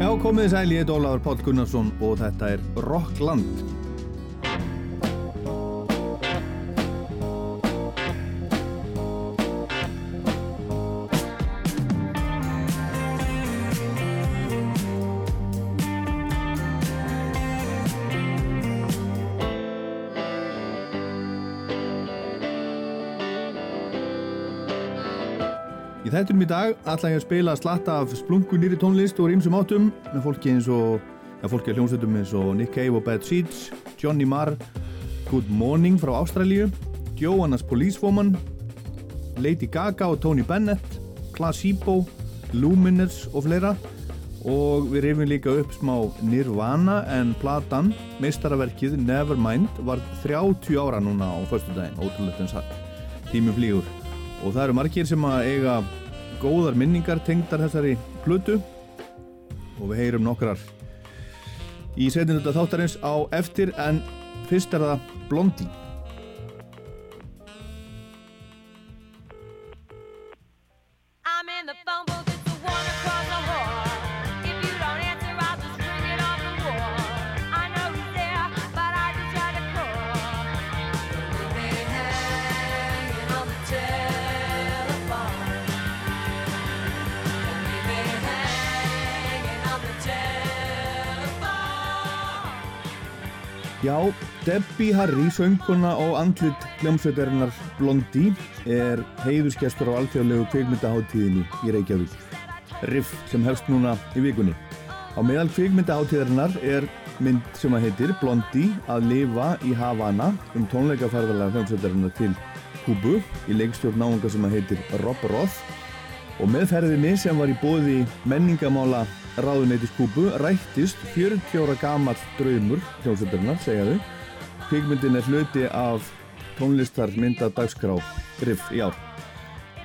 Já, komið sæl, ég heit Ólafur Páll Gunnarsson og þetta er Rockland. Í þættunum í dag ætla ég að spila slatta af splungu nýri tónlist og rýmsum áttum með fólki eins og, ja, fólki að hljómsveitum eins og Nick Cave og Bad Seeds, Johnny Marr, Good Morning frá Ástralíu, Joannas Policewoman, Lady Gaga og Tony Bennett, Placebo, Luminous og fleira. Og við reyfum líka upp smá Nirvana en platan, meistaraverkið Nevermind var 30 ára núna á förstu daginn, ótrúlega þess að tími flýgur. Og það eru margir sem að eiga góðar minningar tengdar þessari plötu. Og við heyrum nokkrar í setjum þetta þáttarins á eftir en fyrst er það Blondie Já, Debbie Harry, söngkona og andlit hljómsveitarinnar Blondie er heiðuskestur á alþjóðlegu kveikmyndaháttíðinni í Reykjavík. Riff sem hefst núna í vikunni. Á meðal kveikmyndaháttíðarinnar er mynd sem að heitir Blondie að lifa í Havana um tónleikaferðalega hljómsveitarinnar til Kubu í leikstjórn náunga sem að heitir Rob Roth og með ferðinni sem var í bóði menningamála ráðuneytis Kúbu rættist 40 ára gamall draumur hljómsveiturinnar, segja þau. Kvíkmyndin er hluti af tónlistar mynda dagskrá Riff í ár.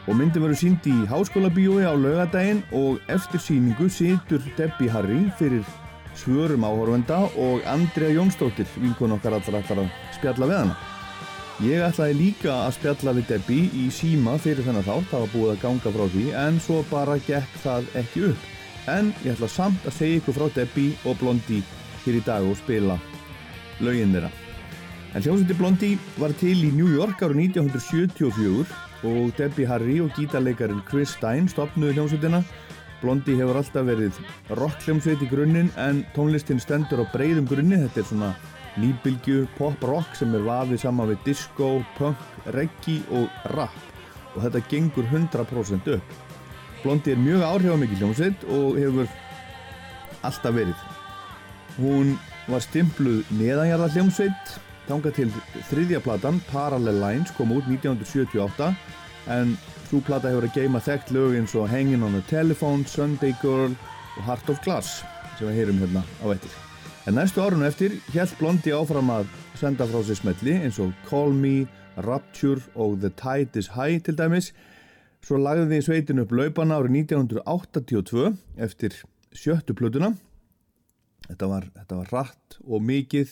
Og myndin verður sínd í háskóla bíói á laugadaginn og eftir síningu situr Debbie Harry fyrir svörum áhörvenda og Andrea Jónsdóttir, vinkun okkar allra allra að spjalla við hana. Ég ætlaði líka að spjalla við Debbie í síma fyrir þennan þátt, það var búið að ganga frá því, en svo bara gekk það ekki upp en ég ætla samt að segja ykkur frá Debbie og Blondie hér í dag og spila lauginn þeirra. En hljómsveiti Blondie var til í New York ára 1974 og Debbie Harry og gítarleikarin Chris Stein stopnuði hljómsveitina. Blondie hefur alltaf verið rock hljómsveit í grunninn en tónlistin stendur á breyðum grunni. Þetta er svona nýbylgju pop-rock sem er vafið saman við disco, punk, reggae og rap og þetta gengur 100% upp. Blondi er mjög áhrifamikið hljómsveit og hefur alltaf verið. Hún var stimpluð neðanjarða hljómsveit, þanga til þriðja platan, Parallel Lines, kom út 1978 en svo plata hefur að geima þekkt lög eins og Hangin' on a Telephone, Sunday Girl og Heart of Glass sem við heyrum hérna á ettir. En næstu árun eftir held Blondi áfram að senda frá sér smelli eins og Call Me, Rapture og The Tide is High til dæmis Svo lagði sveitin upp laupana árið 1982 eftir sjöttu plötuna. Þetta var, þetta var rætt og mikið,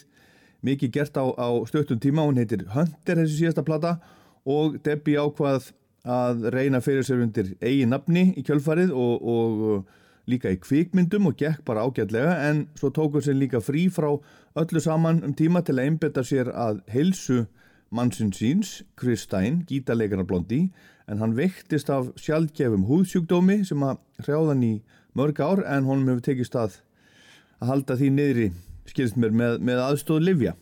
mikið gert á, á stöttum tíma. Hún heitir Hunter þessi síðasta plata og Debbie ákvað að reyna fyrir sér undir eigi nafni í kjölfarið og, og líka í kvikmyndum og gekk bara ágætlega en svo tókur sér líka frí frá öllu saman um tíma til að einbetta sér að heilsu mannsins síns, Chris Stein, gítarleikana blondi en hann veiktist af sjálfgefum húðsjúkdómi sem að hrjáðan í mörg ár en honum hefur tekið stað að halda því niðri skilst mér með, með aðstóð Livja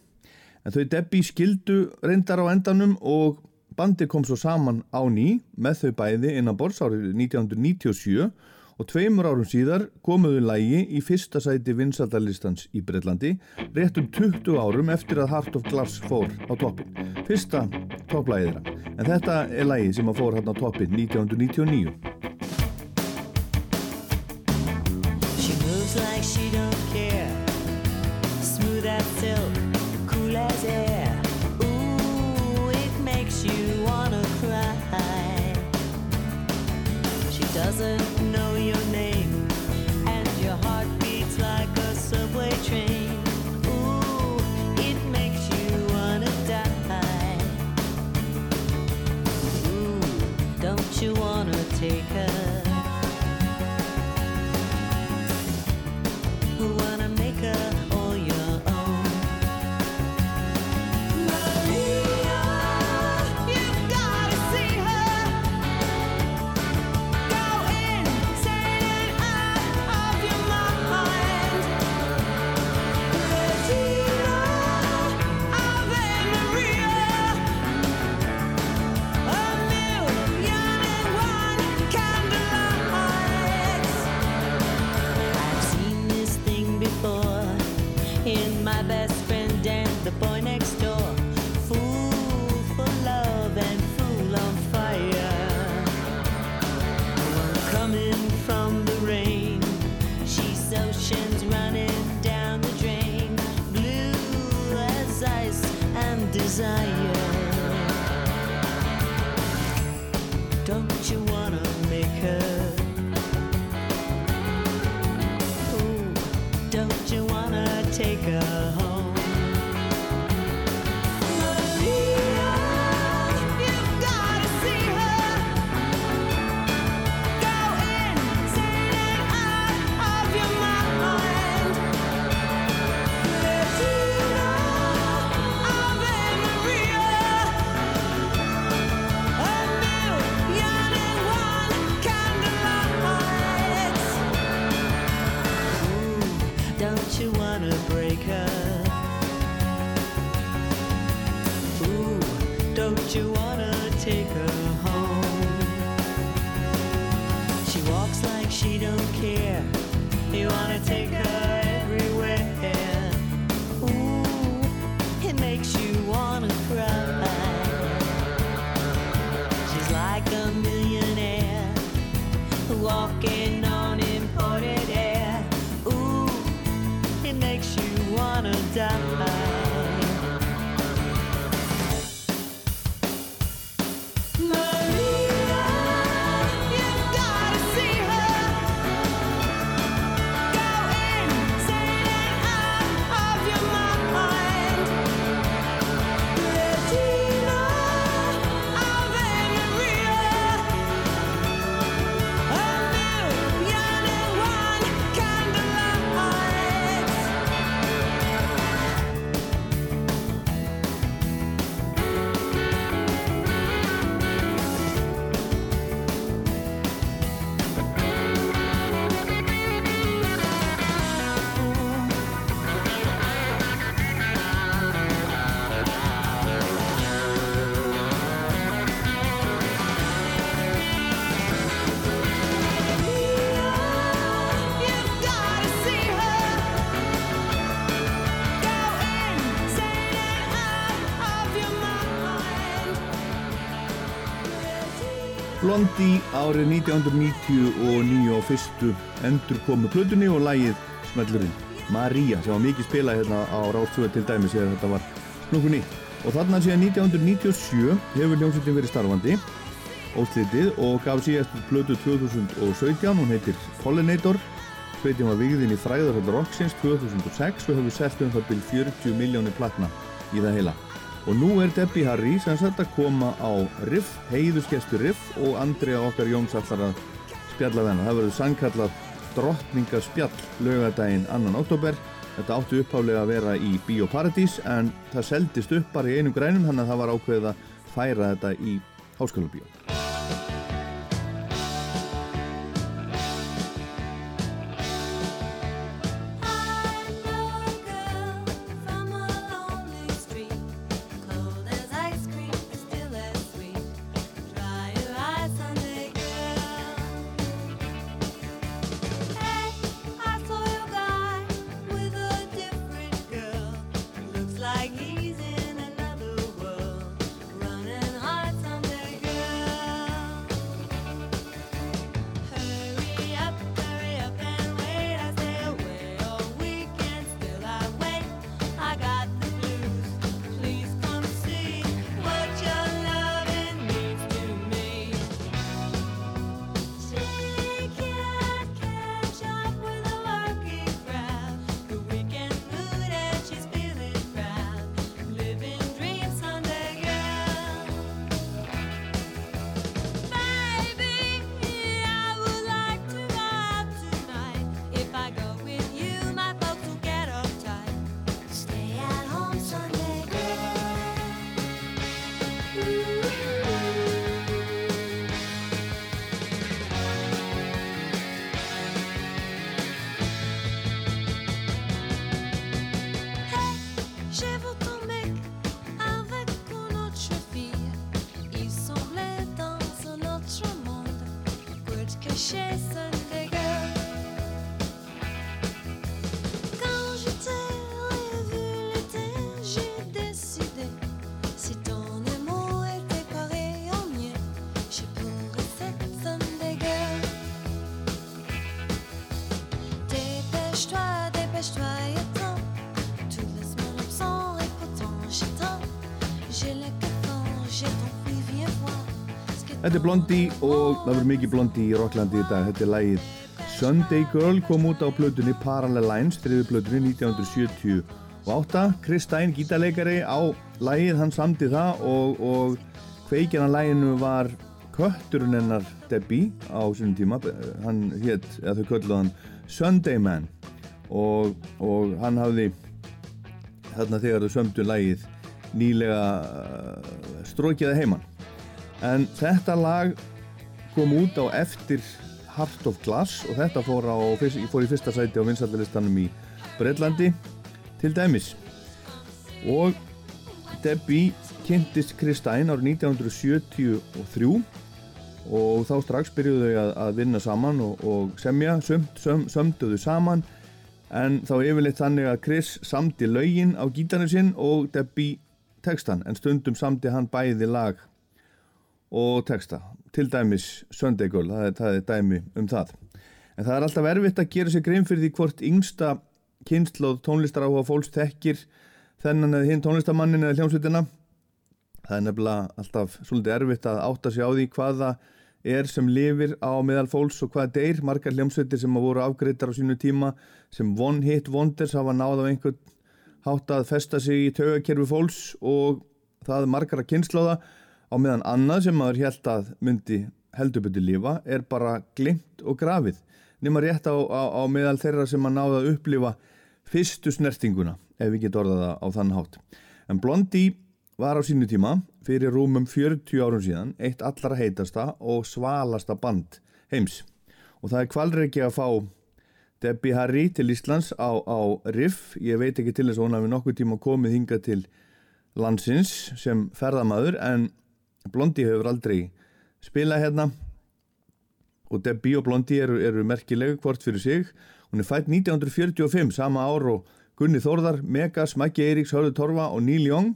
en þau Debbie skildu reyndar á endanum og bandi kom svo saman á ný með þau bæði innan bors árið 1997 og tveimur árum síðar komuðu lægi í fyrsta sæti vinsaldalistans í Breitlandi réttum 20 árum eftir að Heart of Glass fór á toppin. Fyrsta topplægiðra. En þetta er lægi sem að fór hann á toppin 1999. Blondie árið 1999 og fyrstu endur komu plötunni og lægið smellurinn Maria sem var mikið spilað hérna á Ráðsvöðu til dæmis þegar þetta var nokkuð nýtt. Og þarna síðan 1997 hefur hljómsveitin verið starfandi óslitið og gaf síðast plötu 2017, hún heitir Pollinator. Sveitin var vigðin í fræðarhald Roxins 2006 og hefur sett um það byrj 40 miljónir platna í það heila Og nú er Debbie Harry sem að koma á Riff, heiðusgestur Riff og Andrea okkar Jóns allar að spjalla þennan. Það verður sannkallað drottningaspjall lögadaginn annan oktober. Þetta áttu upphálega að vera í Bíóparadís en það seldist upp bara í einum grænum þannig að það var ákveðið að færa þetta í Háskólabíó. J'ai le cafard, j'ai ton prix, viens voir Þetta er Blondie og það verður mikið Blondie í Rocklandi í dag. Þetta er lægið Sunday Girl kom út á blöðunni Parallel Lines, þriðu blöðunni 1978. Chris Stein, gítarleikari á lægið, hann samti það og, og kveikjan á læginu var kötturinn hennar Debbie á sínum tíma. Hann hétt, eða þau kölluð hann Sunday Man og, og hann hafði þarna þegar þau sömdu lægið nýlega uh, strókiða heimann en þetta lag kom út á eftir Heart of Glass og þetta fór, á, fór í fyrsta sæti á vinsallalistanum í Breitlandi til dæmis. Og Debbie kynntist Chris Stein árið 1973 og þá strax byrjuðu þau að, að vinna saman og, og semja, sömd, söm, sömduðu saman en þá yfirleitt þannig að Chris samdi laugin á gítarnu sinn og Debbie textan en stundum samdi hann bæði lag og texta. Til dæmis Sunday Girl, það er, það er dæmi um það. En það er alltaf erfitt að gera sér grein fyrir því hvort yngsta kynnslóð tónlistar áhuga fólks tekkir þennan eða hinn tónlistamannin eða hljómsveitina. Það er nefnilega alltaf svolítið erfitt að átta sig á því hvaða er sem lifir á meðal fólks og hvaða deyr. Margar hljómsveitir sem voru afgreitar á sínu tíma sem one hit wonders hafa náð á einhvern hátt að festa sig í taugakerfi fólks og það er margar að kynnslóða á meðan annað sem maður held að myndi heldurbyrti lífa er bara glimt og grafið. Nema rétt á, á, á meðal þeirra sem maður náða að upplifa fyrstu snertinguna ef við getum orðaða á þann hátt. En Blondie var á sínu tíma fyrir rúmum 40 árum síðan eitt allra heitasta og svalasta band heims og það er kvalreiki að fá Debbie Harry til Íslands á, á Riff ég veit ekki til þess að hún hafi nokkuð tíma komið hinga til landsins sem ferðamaður en Blondi hefur aldrei spilað hérna og Debbie og Blondi eru, eru merkilegu hvort fyrir sig. Hún er fætt 1945, sama ár og Gunni Þórðar, Megas, Maggi Eiríks, Hörður Torfa og Neil Young.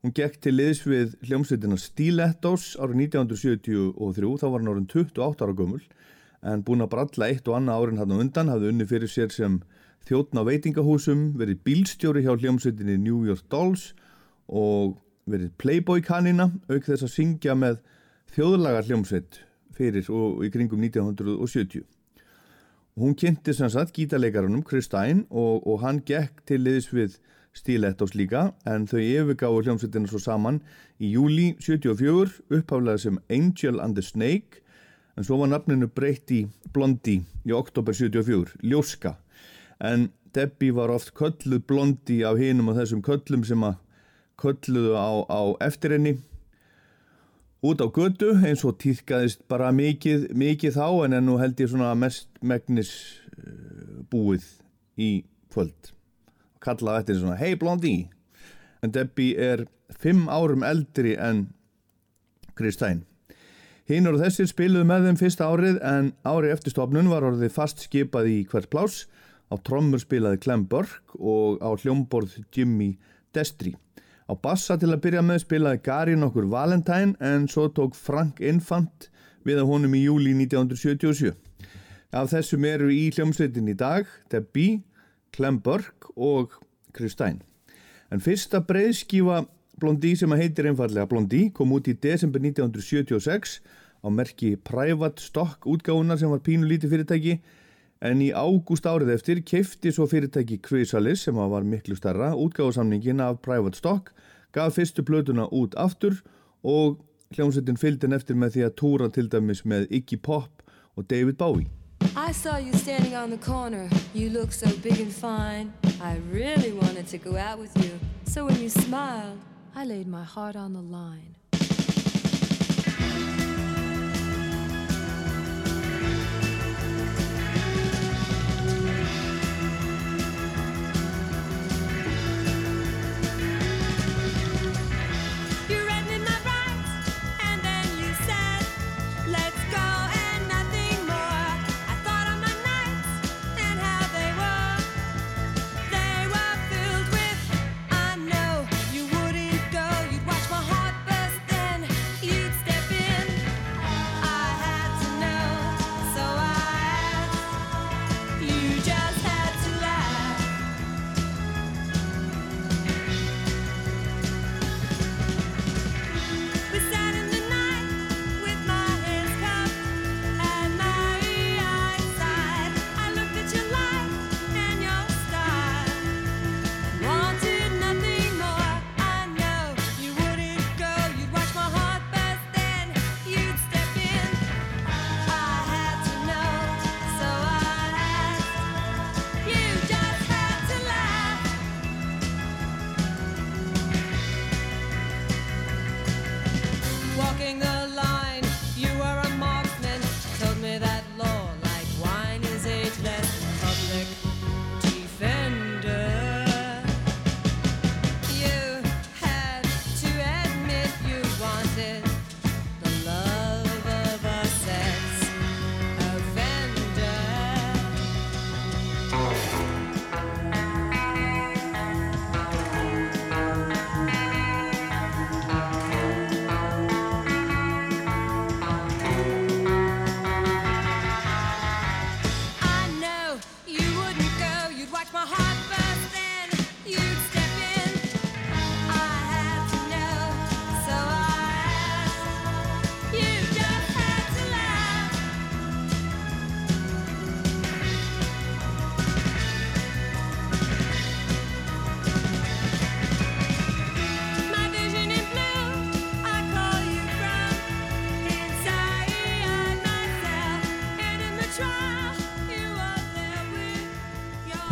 Hún gekk til liðs við hljómsveitina Stilettos árið 1973, þá var hann orðin 28 ára gömul en búin að bralla eitt og annað árin hann á undan, hafði unni fyrir sér sem þjóttn á veitingahúsum, verið bílstjóri hjá hljómsveitinni New York Dolls og verið Playboy kanina auk þess að syngja með þjóðlagar hljómsveit fyrir og í kringum 1970 hún kynnti sem sagt gítarleikarunum Chris Stein og, og hann gekk til liðs við Stilettos líka en þau yfirgáðu hljómsveitina svo saman í júli 74 upphaflega sem Angel and the Snake en svo var nafninu breytt í Blondie í oktober 74, Ljóska. En Debbie var oft kölluð Blondie af hinum og þessum köllum sem að kölluðu á, á eftir henni. Út á götu eins og týrkaðist bara mikið, mikið þá en ennú held ég svona mest megnis uh, búið í kvöld og kallaði eftir svona Hey Blondie en Debbie er fimm árum eldri en Chris Stein hinn og þessir spiluðu með þeim fyrsta árið en árið eftir stofnun var orðið fast skipað í hvert plás á trommur spilaði Clem Burke og á hljómborð Jimmy Destri. Á bassa til að byrja með spilaði Gary nokkur Valentine en svo tók Frank Infant við að honum í júli 1977. Af þessum eru í hljómsveitin í dag Debbie, Clem Burke og Chris Stein. En fyrsta breyðskífa Blondie sem að heitir einfallega Blondie kom út í desember 1976 á merki Private Stock útgáðunar sem var pínu lítið fyrirtæki en í ágúst árið eftir keifti svo fyrirtæki Chrysalis sem var miklu starra útgáðsamningin af Private Stock, gaf fyrstu blötuna út aftur og hljómsveitin fylgden eftir með því að túra til dæmis með Iggy Pop og David Bowie. I saw you standing on the corner, you look so big and fine. I really wanted to go out with you. So when you smiled, I laid my heart on the line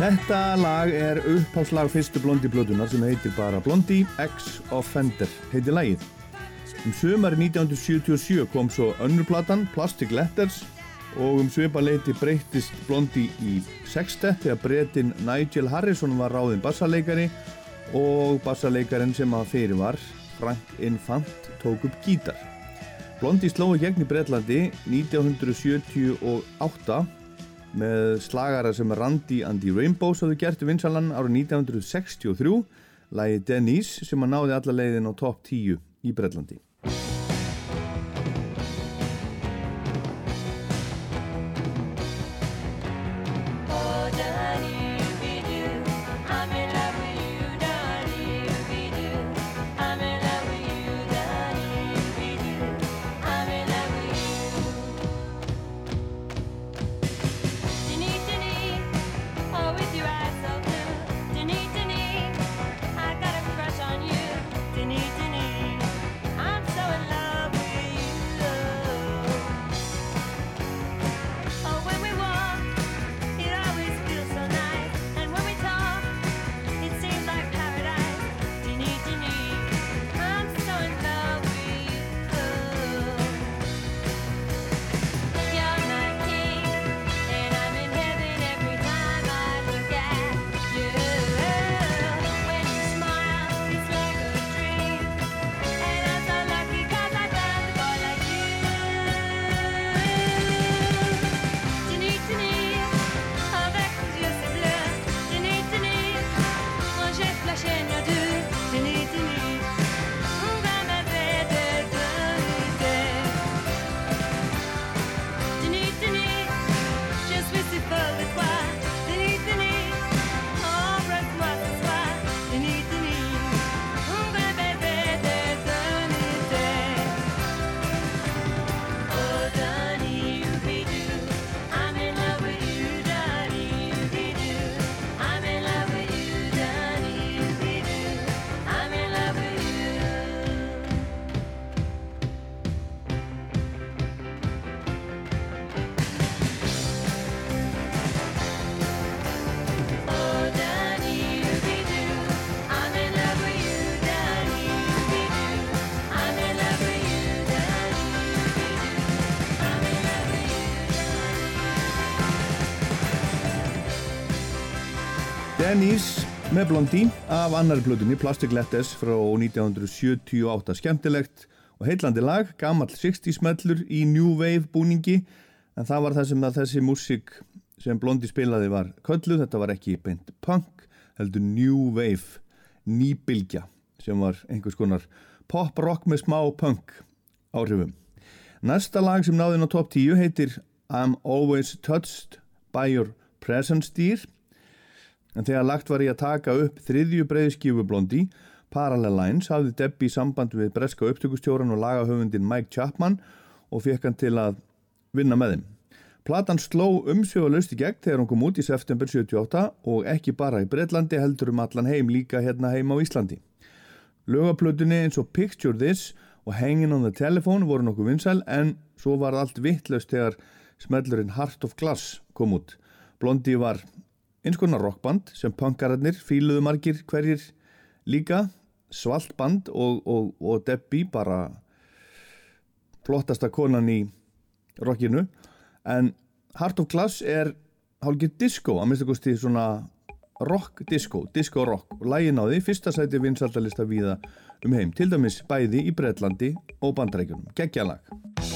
Þetta lag er uppháslag fyrstu Blondie-blötunar sem heitir bara Blondie X Offender, heitir lagið. Um sömari 1977 kom svo önnurplatan Plastic Letters og um söpa leiti breytist Blondie í sextett þegar breytin Nigel Harrison var ráðinn bassarleikari og bassarleikarin sem að fyrir var Frank Infant tók upp gítar. Blondie slói gegn í Breitlandi 1978 með slagara sem Randy and the Rainbows hafðu gert vinsalann árið 1963 lægi Denise sem að náði alla leiðin á top 10 í Breitlandi Denise með Blondie af annari blöðunni Plastic Letters frá 1978 skemmtilegt og heillandi lag gammal 60 smellur í New Wave búningi en það var það sem að þessi músík sem Blondie spilaði var kölluð, þetta var ekki beint punk, heldur New Wave nýbilgja sem var einhvers konar pop rock með smá punk áhrifum. Næsta lag sem náði inn á top 10 heitir I'm Always Touched by Your Presence Dear En þegar lagt var í að taka upp þriðju breyðskífu blondi, Parallel Lines, hafði Debbie samband við breska upptökustjóran og lagahöfundin Mike Chapman og fekk hann til að vinna með þeim. Platan sló umsjöfalaust í gegn þegar hún kom út í september 78 og ekki bara í Breitlandi heldur um allan heim líka hérna heim á Íslandi. Lögaplutunni eins og Picture This og Hanging on the Telephone voru nokkuð vinsæl en svo var allt vittlaust þegar smellurinn Heart of Glass kom út. Blondi var eins konar rockband sem punkararnir fíluðu margir hverjir líka svalt band og, og, og Debbie bara flottasta konan í rockinu. En Heart of Glass er hálfgeir disco, að minnst ekki svona rock disco, disco rock. Og lægin á því, fyrsta sæti vinsaldalista viða um heim, til dæmis bæði í Breitlandi og bandrækjunum, geggjalag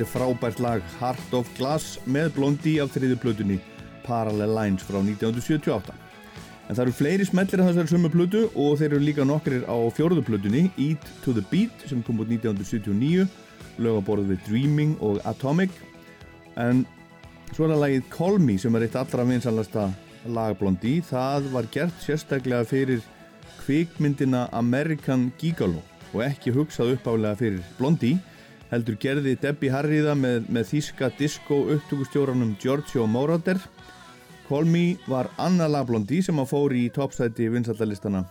þetta er frábært lag Heart of Glass með Blondie af þriðu plötunni Parallel Lines frá 1978. En það eru fleiri smellir af þessari sömu plötu og þeir eru líka nokkur á fjóruðu plötunni Eat to the Beat sem kom út 1979 lögaborð við Dreaming og Atomic. En svo er það lagið Call Me sem er eitt allra vinsalasta lag Blondie. Það var gert sérstaklega fyrir kvikmyndina American Gigolo og ekki hugsað uppálega fyrir Blondie heldur gerði Debbie Harriða með, með þíska disco upptökustjóranum Giorgio Moroder Call Me var Anna La Blondie sem að fóri í toppstætti vinsaldalistana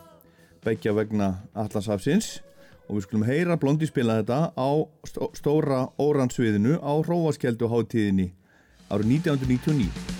begja vegna Atlasafsins og við skulum heyra Blondie spila þetta á stóra óransviðinu á Róvaskjöldu háttíðinni árið 1999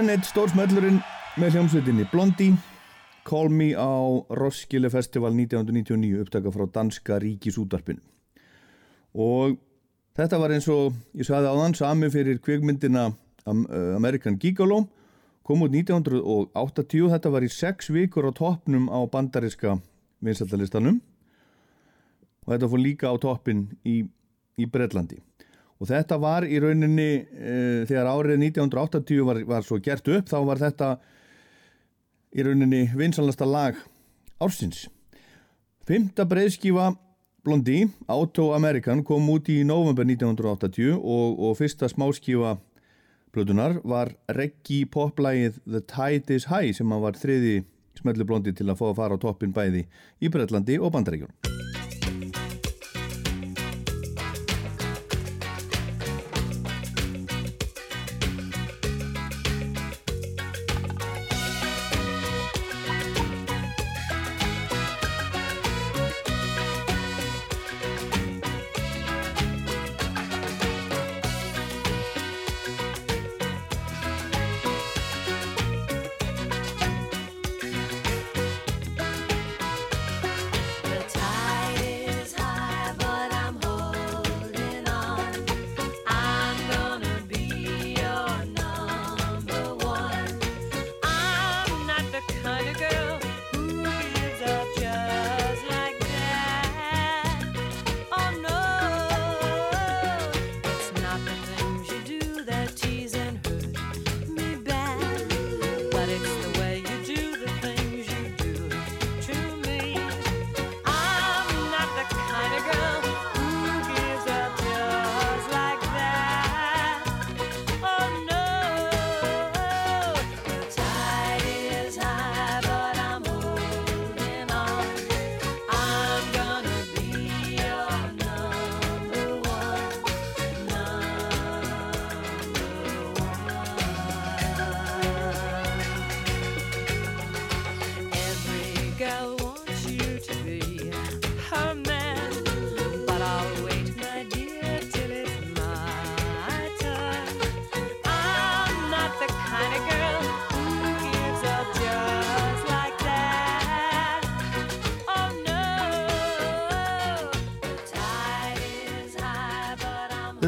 Enn eitt stórsmöllurinn með hljómsveitinni Blondie. Call Me á Roskilde Festival 1999 upptaka frá Danska Ríkisútarpinu og þetta var eins og ég sagði áðan sami fyrir kveikmyndina uh, American Gigolo. Kom út 1980 þetta var í sex vikur á toppnum á bandariska vinsaldalistanum og þetta fór líka á toppin í, í Breitlandi og þetta var í rauninni e, þegar árið 1980 var, var svo gert upp þá var þetta í rauninni vinsalasta lag ársins. Fymta breyðskífa Blondie, Auto American kom út í november 1980 og, og fyrsta smáskífa blödunar var reggi poplægið The Tide is High sem var þriði smellu Blondie til að fá að fara á toppin bæði í Breitlandi og Bandaríkjum.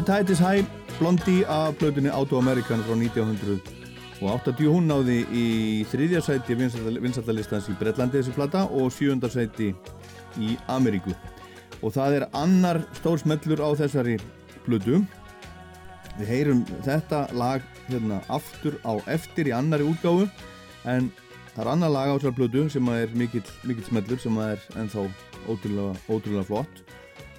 Tide is High, Blondie af blöðunni Auto American frá 1980 hún náði í þriðja sæti vinsaldalistans í Breitlandi þessi plata og sjönda sæti í Ameríku. Og það er annar stór smellur á þessari blödu við heyrum þetta lag hérna aftur á eftir í annari útgáfu en það er annar lag á þessari blödu sem er mikill, mikill smellur sem er ennþá ótrúlega, ótrúlega flott.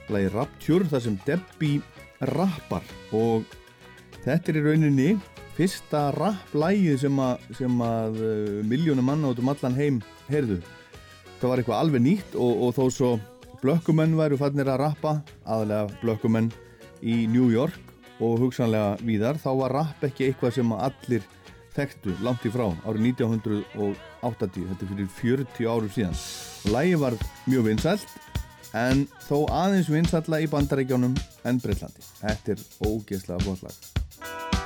Lagi Rapture þar sem Debbie rappar og þetta er í rauninni fyrsta rapplægið sem að, að uh, miljónum manna út um allan heim heyrðu. Það var eitthvað alveg nýtt og, og þó svo blökkumenn væru fannir að rappa, aðalega blökkumenn í New York og hugsanlega víðar, þá var rapp ekki eitthvað sem allir þekktu langt í frá árið 1980, þetta er fyrir 40 áru síðan. Lægi var mjög vinsælt en þó aðeins vinsalla í bandaríkjónum en Breitlandi. Þetta er ógeðslega flott lag.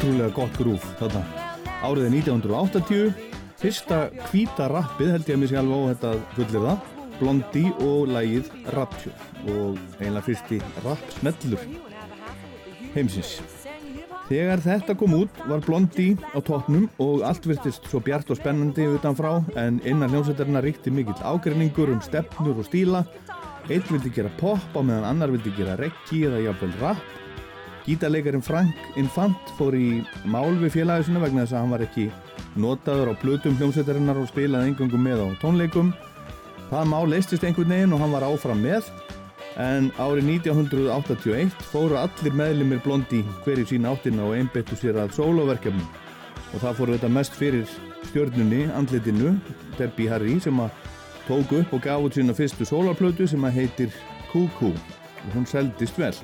Ótrúlega gott grúf þarna. Árið er 1980, fyrsta hvíta rappið held ég að mér sé alveg óhætt að fullir það, Blondie og lægið Rapture og eiginlega fyrsti rap smellur heimsins. Þegar þetta kom út var Blondie á toppnum og allt virtist svo bjart og spennandi utanfrá en innan hljómsveitarna ríkti mikill ágreiningur um stefnur og stíla. Einn vildi gera pop á meðan annar vildi gera reggi eða jafnvel rap. Gítarleikarin Frank Infant fór í mál við félagisuna vegna þess að hann var ekki notaður á plötum hljómsveitarinnar og spilaði engangum með á tónleikum. Það mál leistist einhvern veginn og hann var áfram með en árið 1981 fóru allir meðlumir blondi hverju sín áttina og einbettu sér að sóloverkefnum og það fóru þetta mest fyrir stjörnunni, andlitinu, Debbie Harry sem að tók upp og gaf út sína fyrstu sólarplötu sem að heitir Cuckoo og hún seldist vel.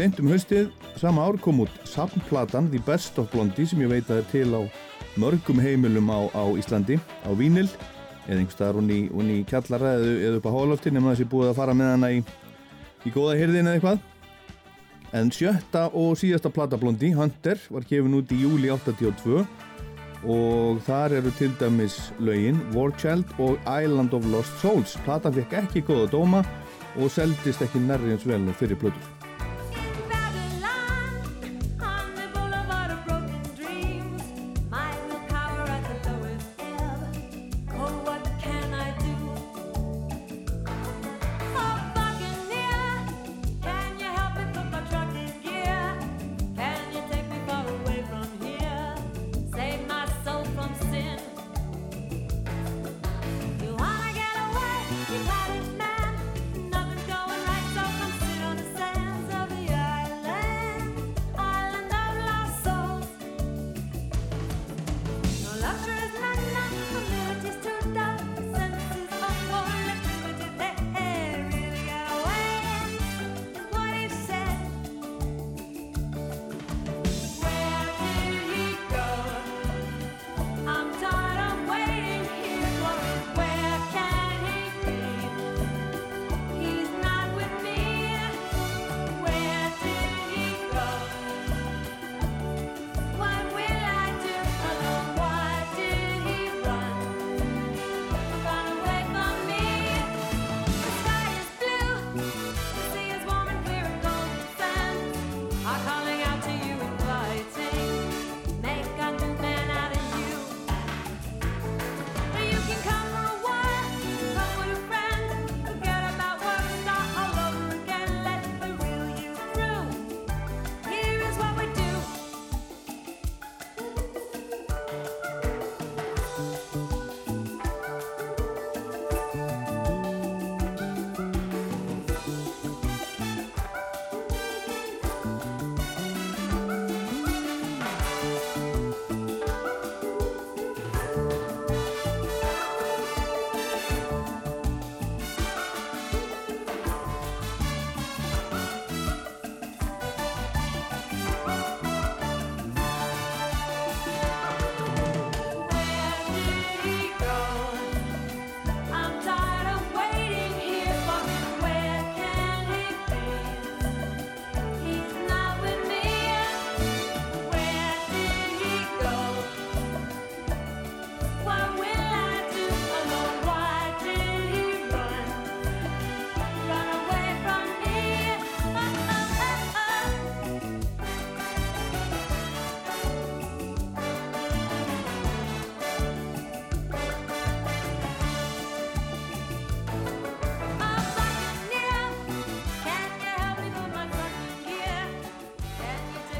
Seint um haustið, sama ár kom út samplatan The Best of Blondie sem ég veit að er til á mörgum heimilum á, á Íslandi á Vínil eða einhverstaðar hún í, í kjallara eða, eða upp á hólofti nema þessi búið að fara með hana í, í góða hyrðin eða eitthvað. En sjötta og síðasta plata Blondie, Hunter, var gefin út í júli 82 og þar eru til dæmis lögin War Child og Island of Lost Souls. Platan fekk ekki góða dóma og seldist ekki nærri eins vel fyrir plötur.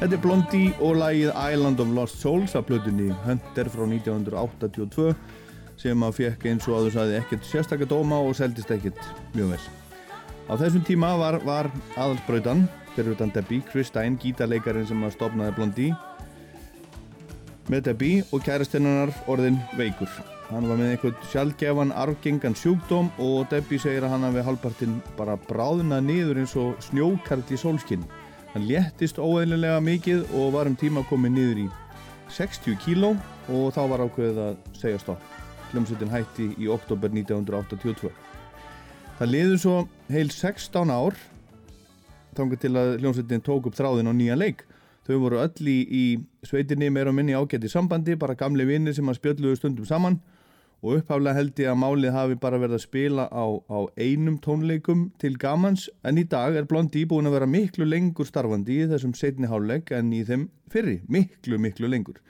Þetta er Blondie og lagið Island of Lost Souls af plötunni Hunter frá 1982 sem að fekk eins og aður saði ekkert sérstaklega dóma og seldist ekkert mjög vel. Á þessum tíma var, var aðalsbrautan fyrir utan Debbie, Chris Stein, gítarleikarin sem að stopnaði Blondie með Debbie og kærastinnar orðin veikur. Hann var með einhvern sjálfgefan arfgengan sjúkdóm og Debbie segir að hann hafi halvpartinn bara bráðunað niður eins og snjókarl í sólskinn. Hann léttist óeðlilega mikið og var um tíma komið niður í 60 kíló og þá var ákveðið að segja stopp. Hljómsveitin hætti í oktober 1982. Það liður svo heil 16 ár þángar til að hljómsveitin tók upp þráðin á nýja leik. Þau voru öll í, í sveitinni meira og minni ágætti sambandi, bara gamle vinnir sem að spjölluðu stundum saman og upphaflega held ég að málið hafi bara verið að spila á, á einum tónleikum til gamans en í dag er Blondie búin að vera miklu lengur starfandi í þessum setni háluleik en í þeim fyrri, miklu miklu lengur.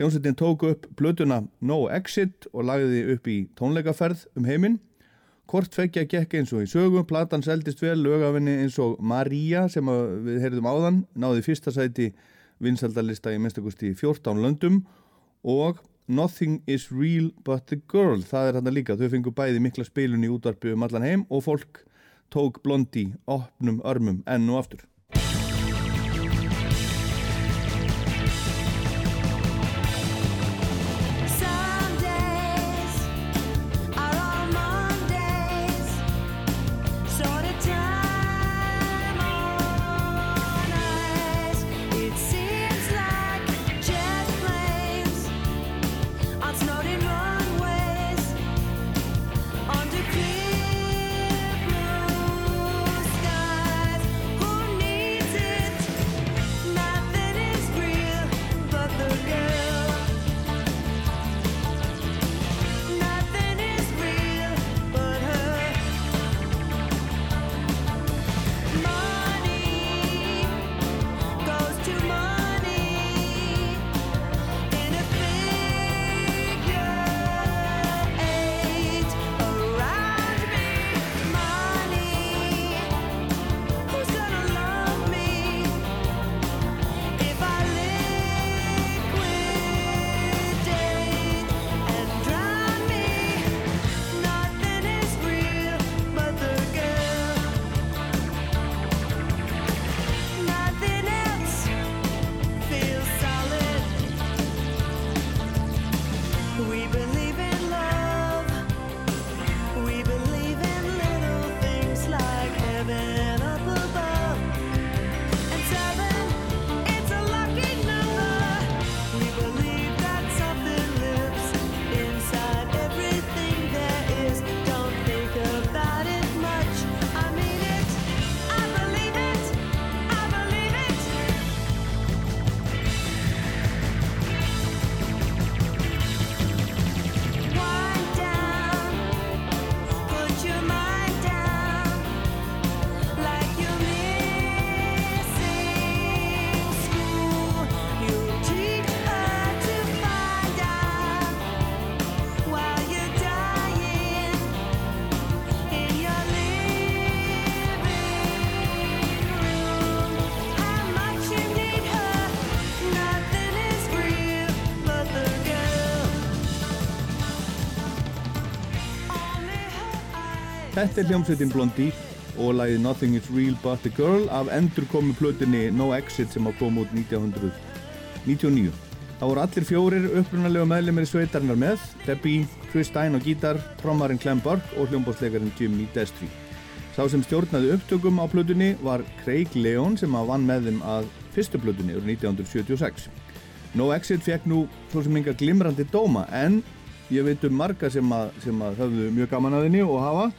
Hljómsveitin tók upp blötuna No Exit og lagði upp í tónleikaferð um heiminn. Kort fekkja gekk eins og í sögu, platan seldist vel, lögafinni eins og Maria sem við heyrðum áðan, náði fyrsta sæti vinsaldalista í minnstakosti 14 löndum og Nothing is real but the girl. Það er hann líka, þau fengur bæði mikla spilun í útvarpu um allan heim og fólk tók blondi opnum örmum enn og aftur Þetta er hljómsveitin Blondie og lagið Nothing is Real But a Girl af endur komu plötunni No Exit sem á kom út 1999. Það voru allir fjórir upprunalega meðlemið í sveitarnar með, Debbie, Chris Stein á gítar, trommarinn Clem Burke og hljómbótsleikarin Jimmy Destry. Sá sem stjórnaði upptökum á plötunni var Craig Leon sem að vann með þeim að fyrstu plötunni úr 1976. No Exit fekk nú svo sem enga glimrandi dóma en ég veit um marga sem að, sem að höfðu mjög gaman að henni og hafa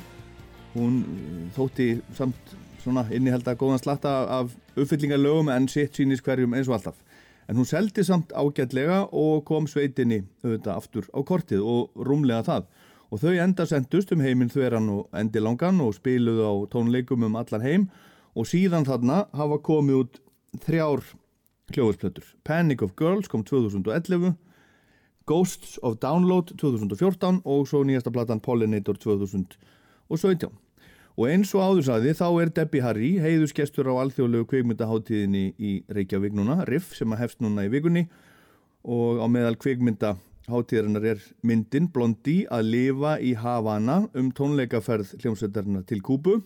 hún eh, þótti samt svona inniheld að góðan slatta af uppfyllingarlögum en sitt sínist hverjum eins og alltaf. En hún seldi samt ágætlega og kom sveitinni auðvitað aftur á kortið og rúmlega það. Og þau enda sendust um heiminn þveran og endi langan og spiluðu á tónleikum um allan heim og síðan þarna hafa komið út þrjár kljóðusplötur. Panic of Girls kom 2011, Ghosts of Download 2014 og svo nýjasta platan Pollinator 2017 og 17 Og eins og áður saði þá er Debbie Harry, heiðusgestur á alþjóðlegu kveikmyndaháttíðinni í Reykjavík núna, Riff sem að hefst núna í vikunni. Og á meðal kveikmyndaháttíðarinnar er myndin Blondi að lifa í Havana um tónleikaferð hljómsveitarna til Kúbu.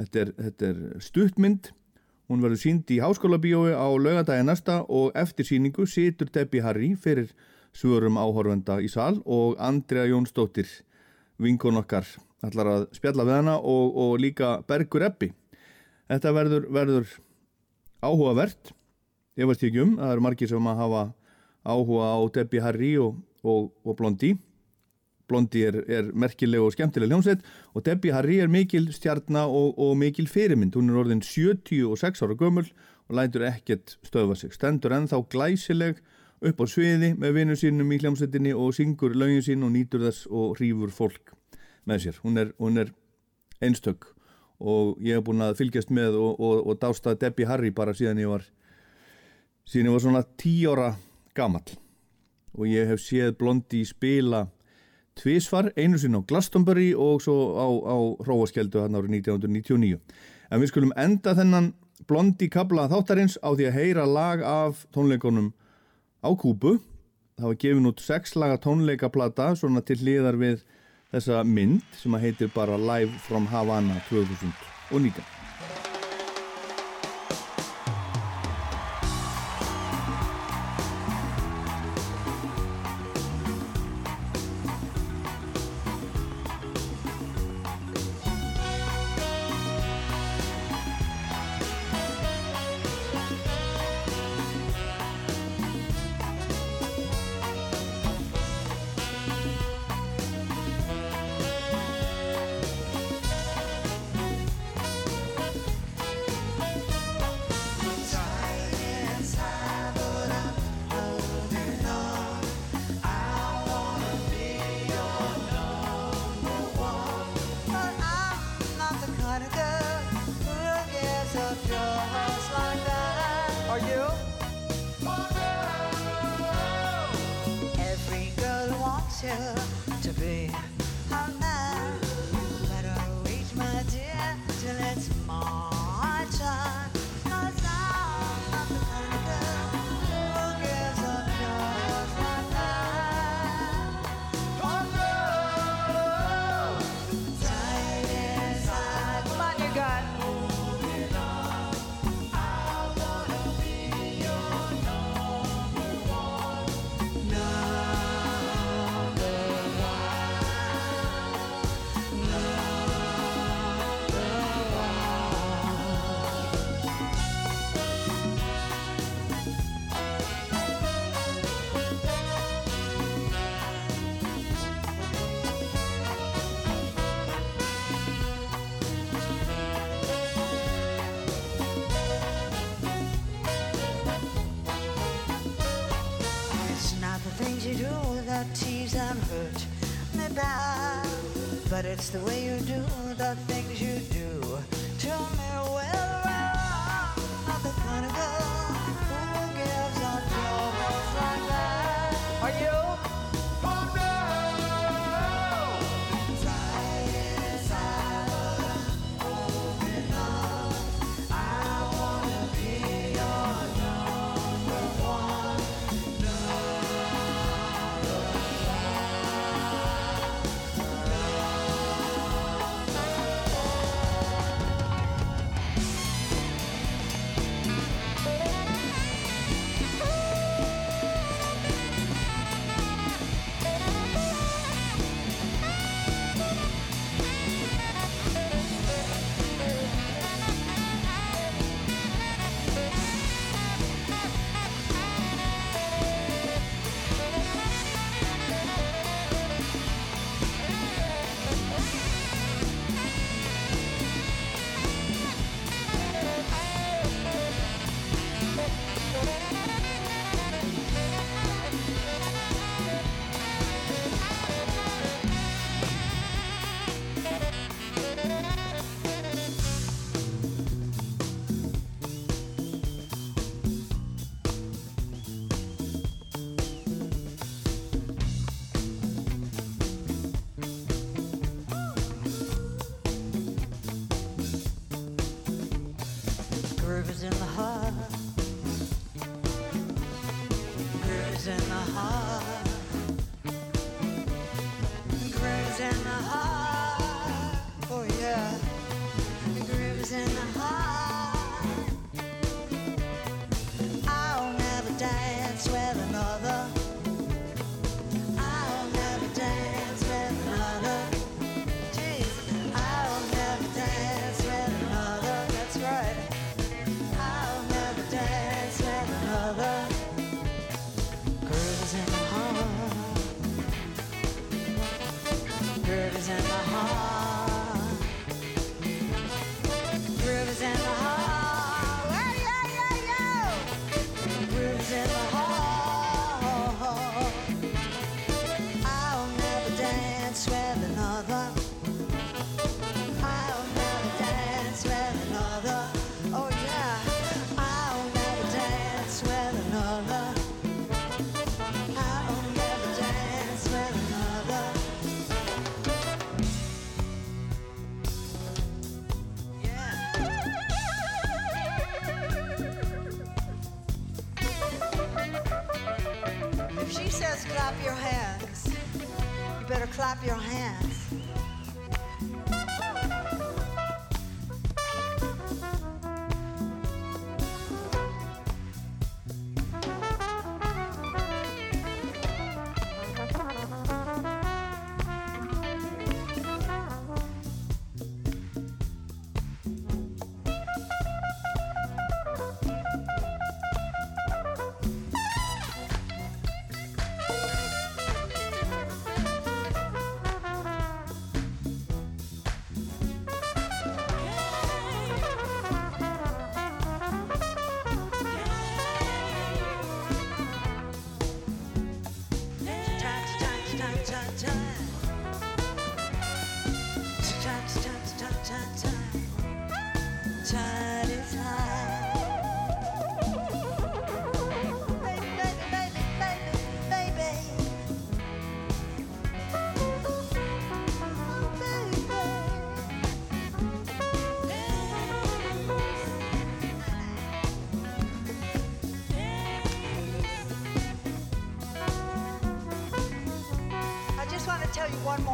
Þetta er, þetta er stuttmynd, hún verður sínd í háskóla bíói á lögadagja næsta og eftir síningu situr Debbie Harry fyrir svörum áhorfenda í sal og Andrea Jónsdóttir, vinkon okkar ætlar að spjalla við hana og, og líka Bergur Eppi þetta verður, verður áhugavert. Ég veist ekki um, það eru margir sem að hafa áhuga á Debbie Harry og, og, og Blondi Blondi er, er merkileg og skemmtileg hljómsveit og Debbie Harry er mikil stjarnar og mikil fyrirmynd. Hún er orðin 76 ára gömul og lætur ekkert stöfa sig. Stendur ennþá glæsileg upp á sviði með vinnu sínum í hljómsveitinni og syngur lögin sín og nýtur þess og hrýfur fólk með sér, hún er, hún er einstök og ég hef búin að fylgjast með og, og, og dásta Debbie Harry bara síðan ég var síðan ég var svona tí ára gammal og ég hef séð Blondi spila tvísvar, einu sinn á Glastonbury og svo á, á Hróaskjeldu hann árið 1999 en við skulum enda þennan Blondi kabla þáttarins á því að heyra lag af tónleikonum á Kúbu. Það var gefin út sexlaga tónleikaplata svona til hliðar við þessa mynd sem heitir bara Live from Havana 2019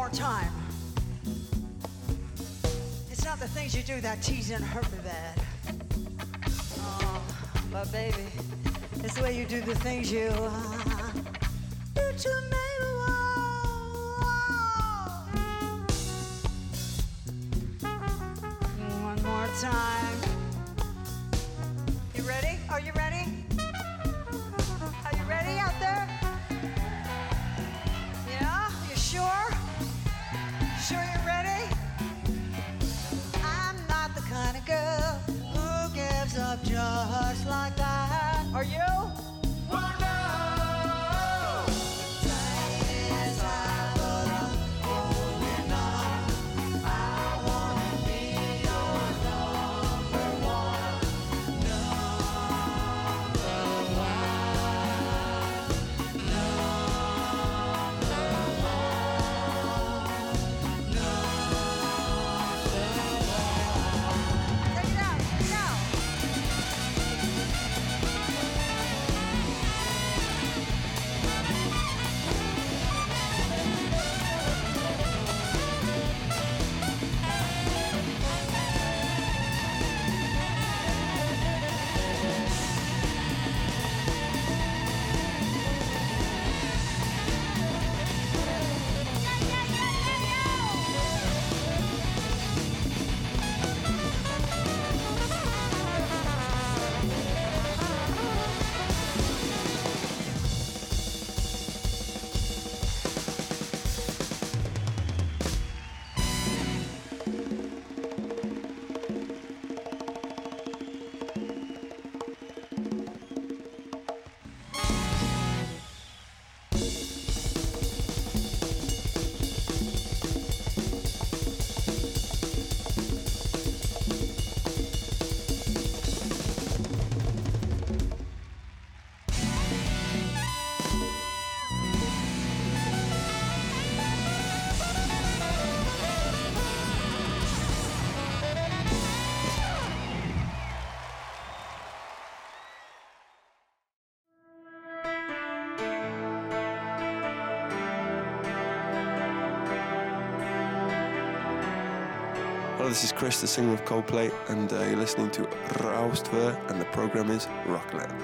more time. It's not the things you do that tease and hurt me bad. Oh, but baby, it's the way you do the things you. Uh, this is Chris, the singer of Coldplay, and uh, you're listening to Raustver, and the program is Rockland.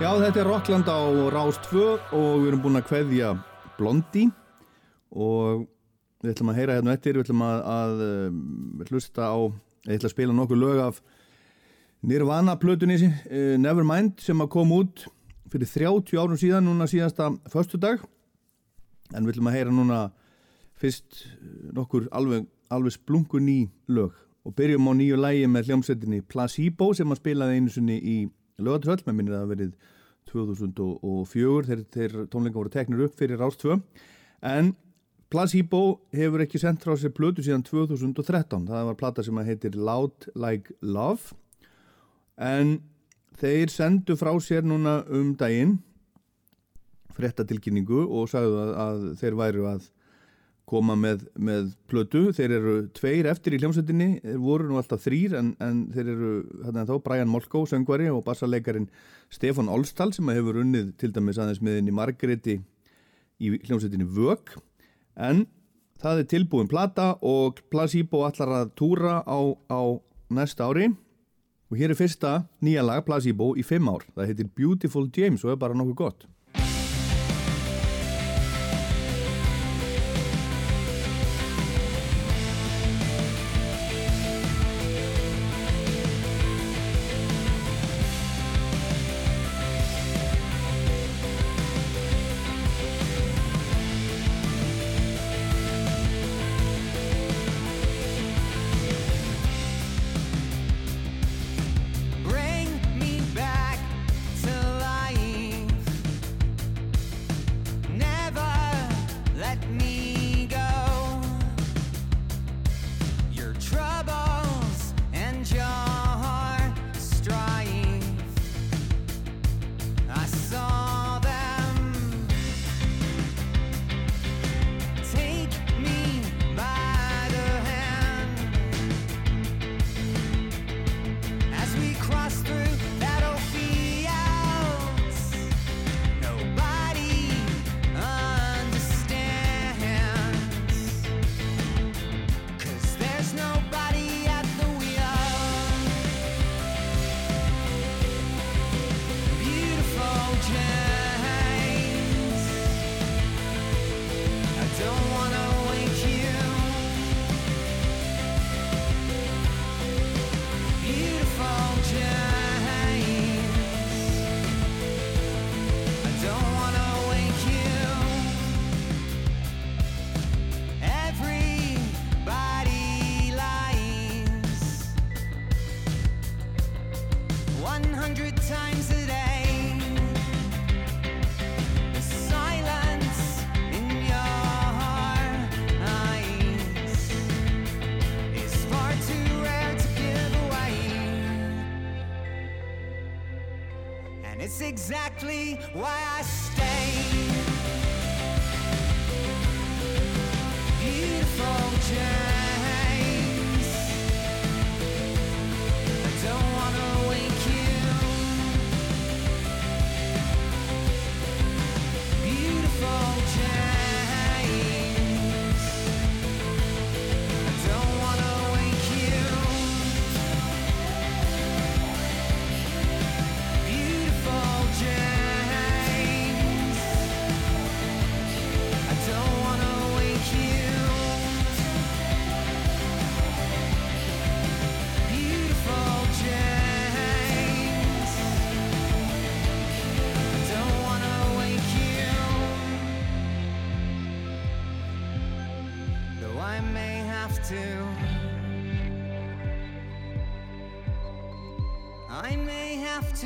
Já, þetta er Rockland á Rás 2 og við erum búin að kveðja Blondie og við ætlum að heyra hérna eftir, við ætlum að, að um, hlusta á, ég ætla að spila nokkuð lög af Nirvana plötunni uh, Nevermind sem að kom út fyrir 30 árum síðan, núna síðasta föstudag en við ætlum að heyra núna fyrst uh, nokkur alveg, alveg splungu ný lög. Og byrjum á nýju lægi með hljómsveitinni Placebo sem að spilaði einu sinni í lögatröll, með minnir að það verið 2004 þegar, þegar tónleika voru teknir upp fyrir Rástvö en Placebo hefur ekki sendt frá sér plötu síðan 2013 það var plata sem heitir Loud Like Love. En þeir sendu frá sér núna um daginn frettatilkynningu og sagðu að, að þeir væru að koma með, með plötu. Þeir eru tveir eftir í hljómsveitinni þeir voru nú alltaf þrýr en, en þeir eru hérna þá Brian Molko, söngvari og bassarleikarin Stefan Olstal sem hefur unnið til dæmis aðeins meðin í Margreti í hljómsveitinni Vög en það er tilbúin plata og Placebo allar að túra á, á næsta ári. Og hér er fyrsta nýja lag Placebo í fimm ár. Það heitir Beautiful James og er bara nokkuð gott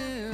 have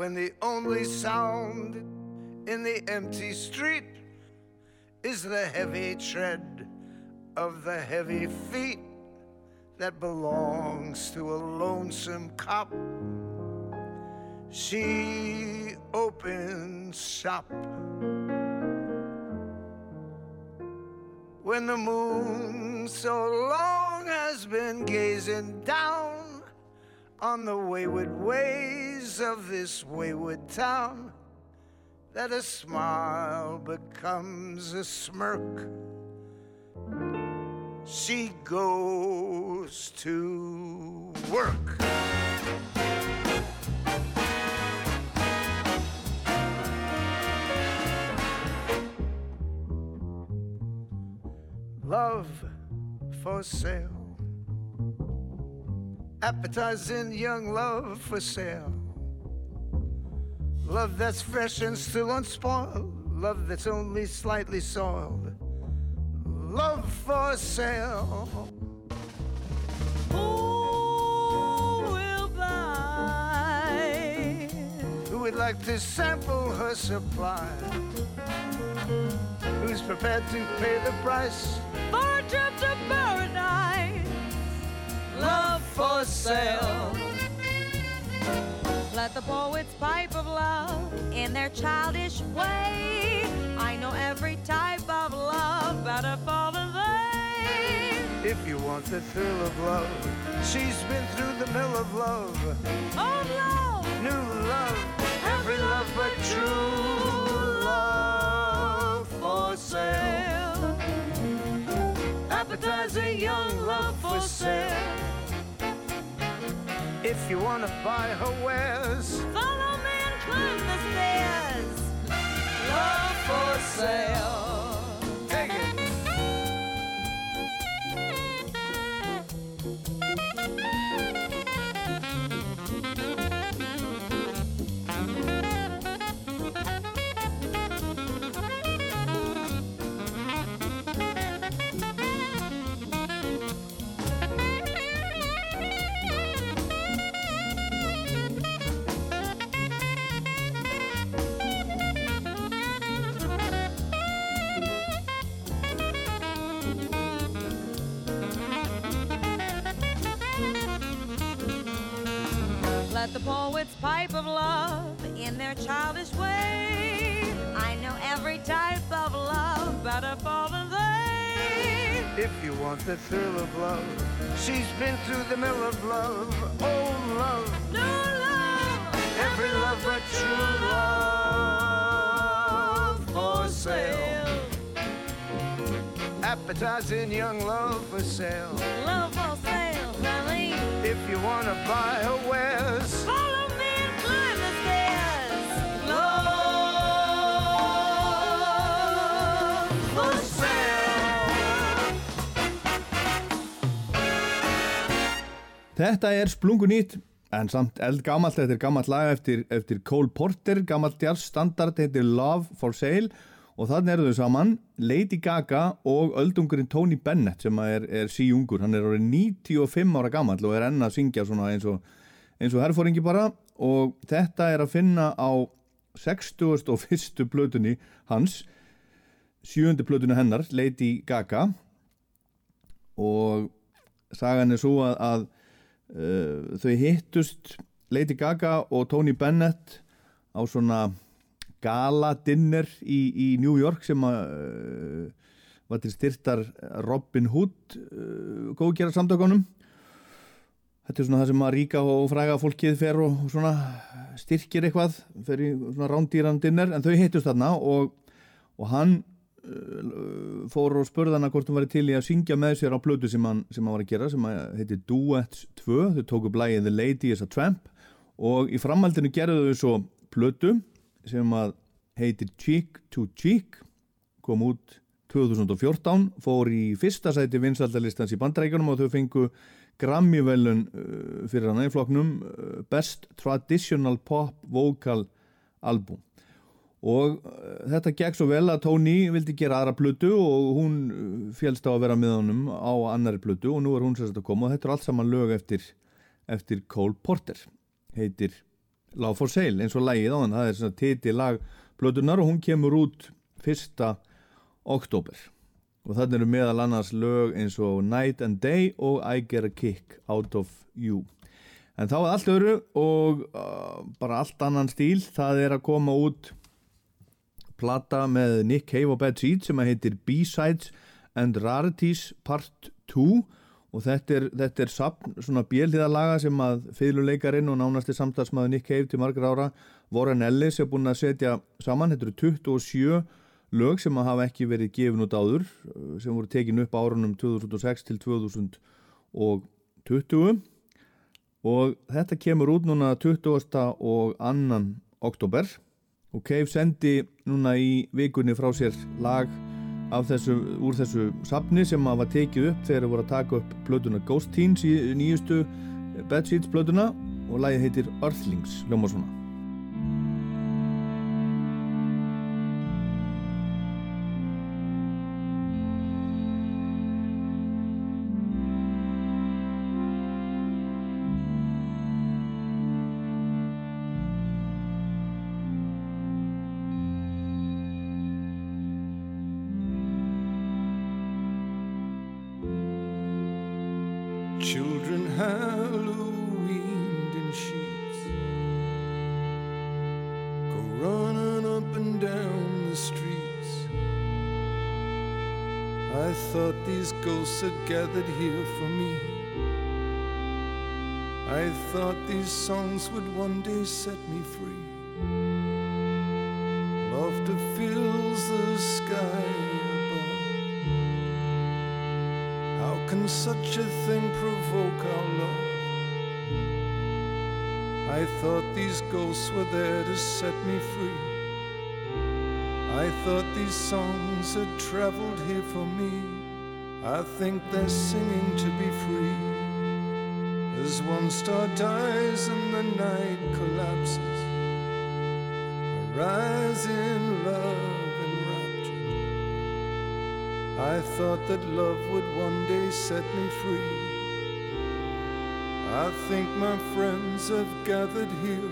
when the only sound in the empty street is the heavy tread of the heavy feet that belongs to a lonesome cop. She opens shop. When the moon so long has been gazing down on the wayward ways of this wayward town, that a smile becomes a smirk. She goes to work. Love for sale. Appetizing young love for sale. Love that's fresh and still unspoiled. Love that's only slightly soiled. Love for sale. Who will buy? Who would like to sample her supply? Who's prepared to pay the price? For a trip to paradise. Love for sale. Let the poets pipe of love in their childish way. I know every type of love better far than they. If you want the thrill of love, she's been through the mill of love. Oh, love. New love, every love but true love for sale. Appetizing young love for sale. If you wanna buy her wares, Follow me and climb the stairs. If you want the thrill of love, she's been through the mill of love. Oh, love, New love, every love but true love for sale. Appetizing young love for sale. Love for sale, honey. If you wanna buy her wares, Þetta er splungunýtt en samt eldgamalt, þetta er gammalt lag eftir, eftir Cole Porter, gammalt jazz standard heitir Love for Sale. Og þannig eru þau saman Lady Gaga og öldungurinn Tony Bennett sem er, er síungur, hann er orðið 95 ára gammal og er enn að syngja eins og, eins og herfóringi bara. Og þetta er að finna á 61. plötunni hans sjöundu plötunni hennar, Lady Gaga. Og sagan er svo að, að uh, þau hittust Lady Gaga og Tony Bennett á svona gala-dinner í, í New York sem að uh, var til styrtar Robin Hood uh, góðgjara samtökunum þetta er svona það sem að ríka og fræga fólkið fer og svona styrkir eitthvað fer í svona rándýran dinner en þau hittust þarna og, og hann fór og spurði hana hvort hún væri til í að syngja með sér á plötu sem hann, sem hann var að gera sem að heiti Duets 2 þau tóku blæðið The Lady is a Tramp. Og í framhaldinu gerðu þau svo plötu sem að heitir Cheek to Cheek. Kom út 2014 fór í fyrsta sæti vinsaldalistans í bandrækjunum og þau fengu Grammy-velun uh, fyrir hann í flokknum uh, Best Traditional Pop Vocal Album og uh, þetta gekk svo vel að Tony vildi gera aðra plötu og hún uh, félst á að vera með honum á annari plötu og nú er hún sérst að koma og þetta er allt saman lög eftir, eftir Cole Porter. Heitir Law for Sale eins og lagið á hann, það er svona titi lag blötunar og hún kemur út fyrsta oktober og þannig eru meðal annars lög eins og Night and Day og I Get a Kick Out of You. En þá er allt öru og uh, bara allt annan stíl. Það er að koma út plata með Nick Cave og Bad Seed sem að heitir B-Sides and Rarities Part 2 og þetta er, þetta er sapn, svona bjelhiðalaga sem að fyrirluleikarin og nánasti samtalsmaður Nick Cave til margar ára Warren Ellis er búin að setja saman, þetta eru 27 lög sem að hafa ekki verið gefin út áður sem voru tekin upp árunum 2006 til 2020 og þetta kemur út núna 20. og annan oktober og Cave sendi núna í vikunni frá sér lag þessu, úr þessu sapni sem að var tekið upp þegar það voru að taka upp blötuna Ghost Teens í nýjustu Bad Seeds blötuna og lagið heitir Earthlings, ljóma svona would one day set me free. Laughter fills the sky above. How can such a thing provoke our love? I thought these ghosts were there to set me free. I thought these songs had traveled here for me. I think they're singing to be free. One star dies and the night collapses, I rise in love enraptured. I thought that love would one day set me free. I think my friends have gathered here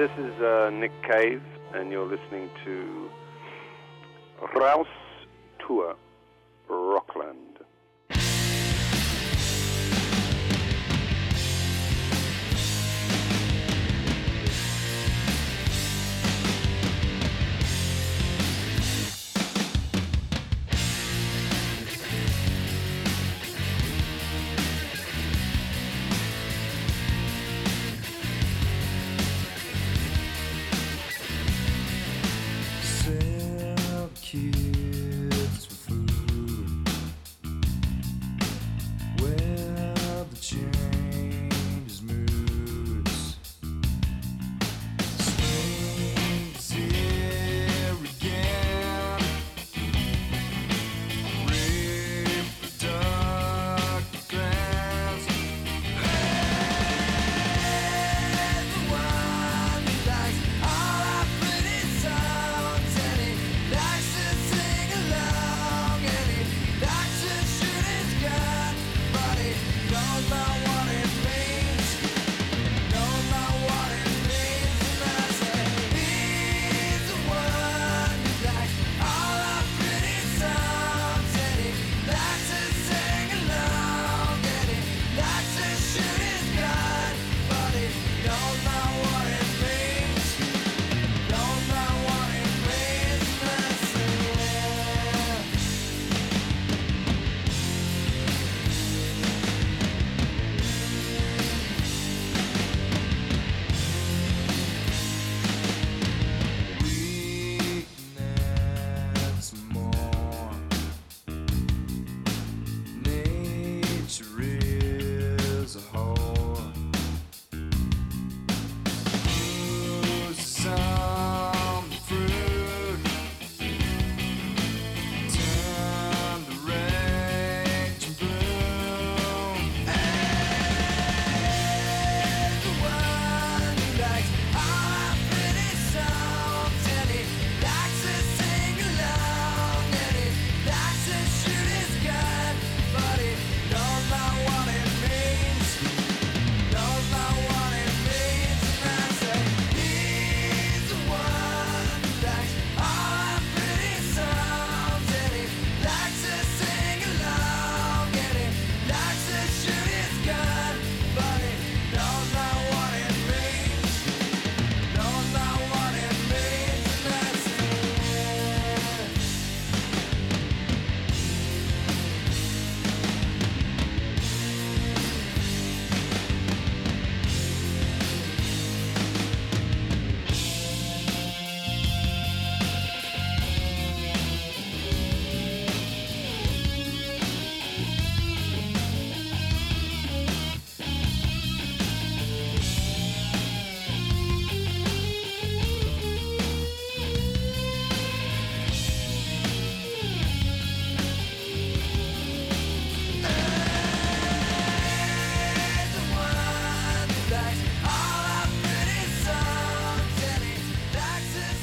This is uh, Nick Cave, and you're listening to Rouse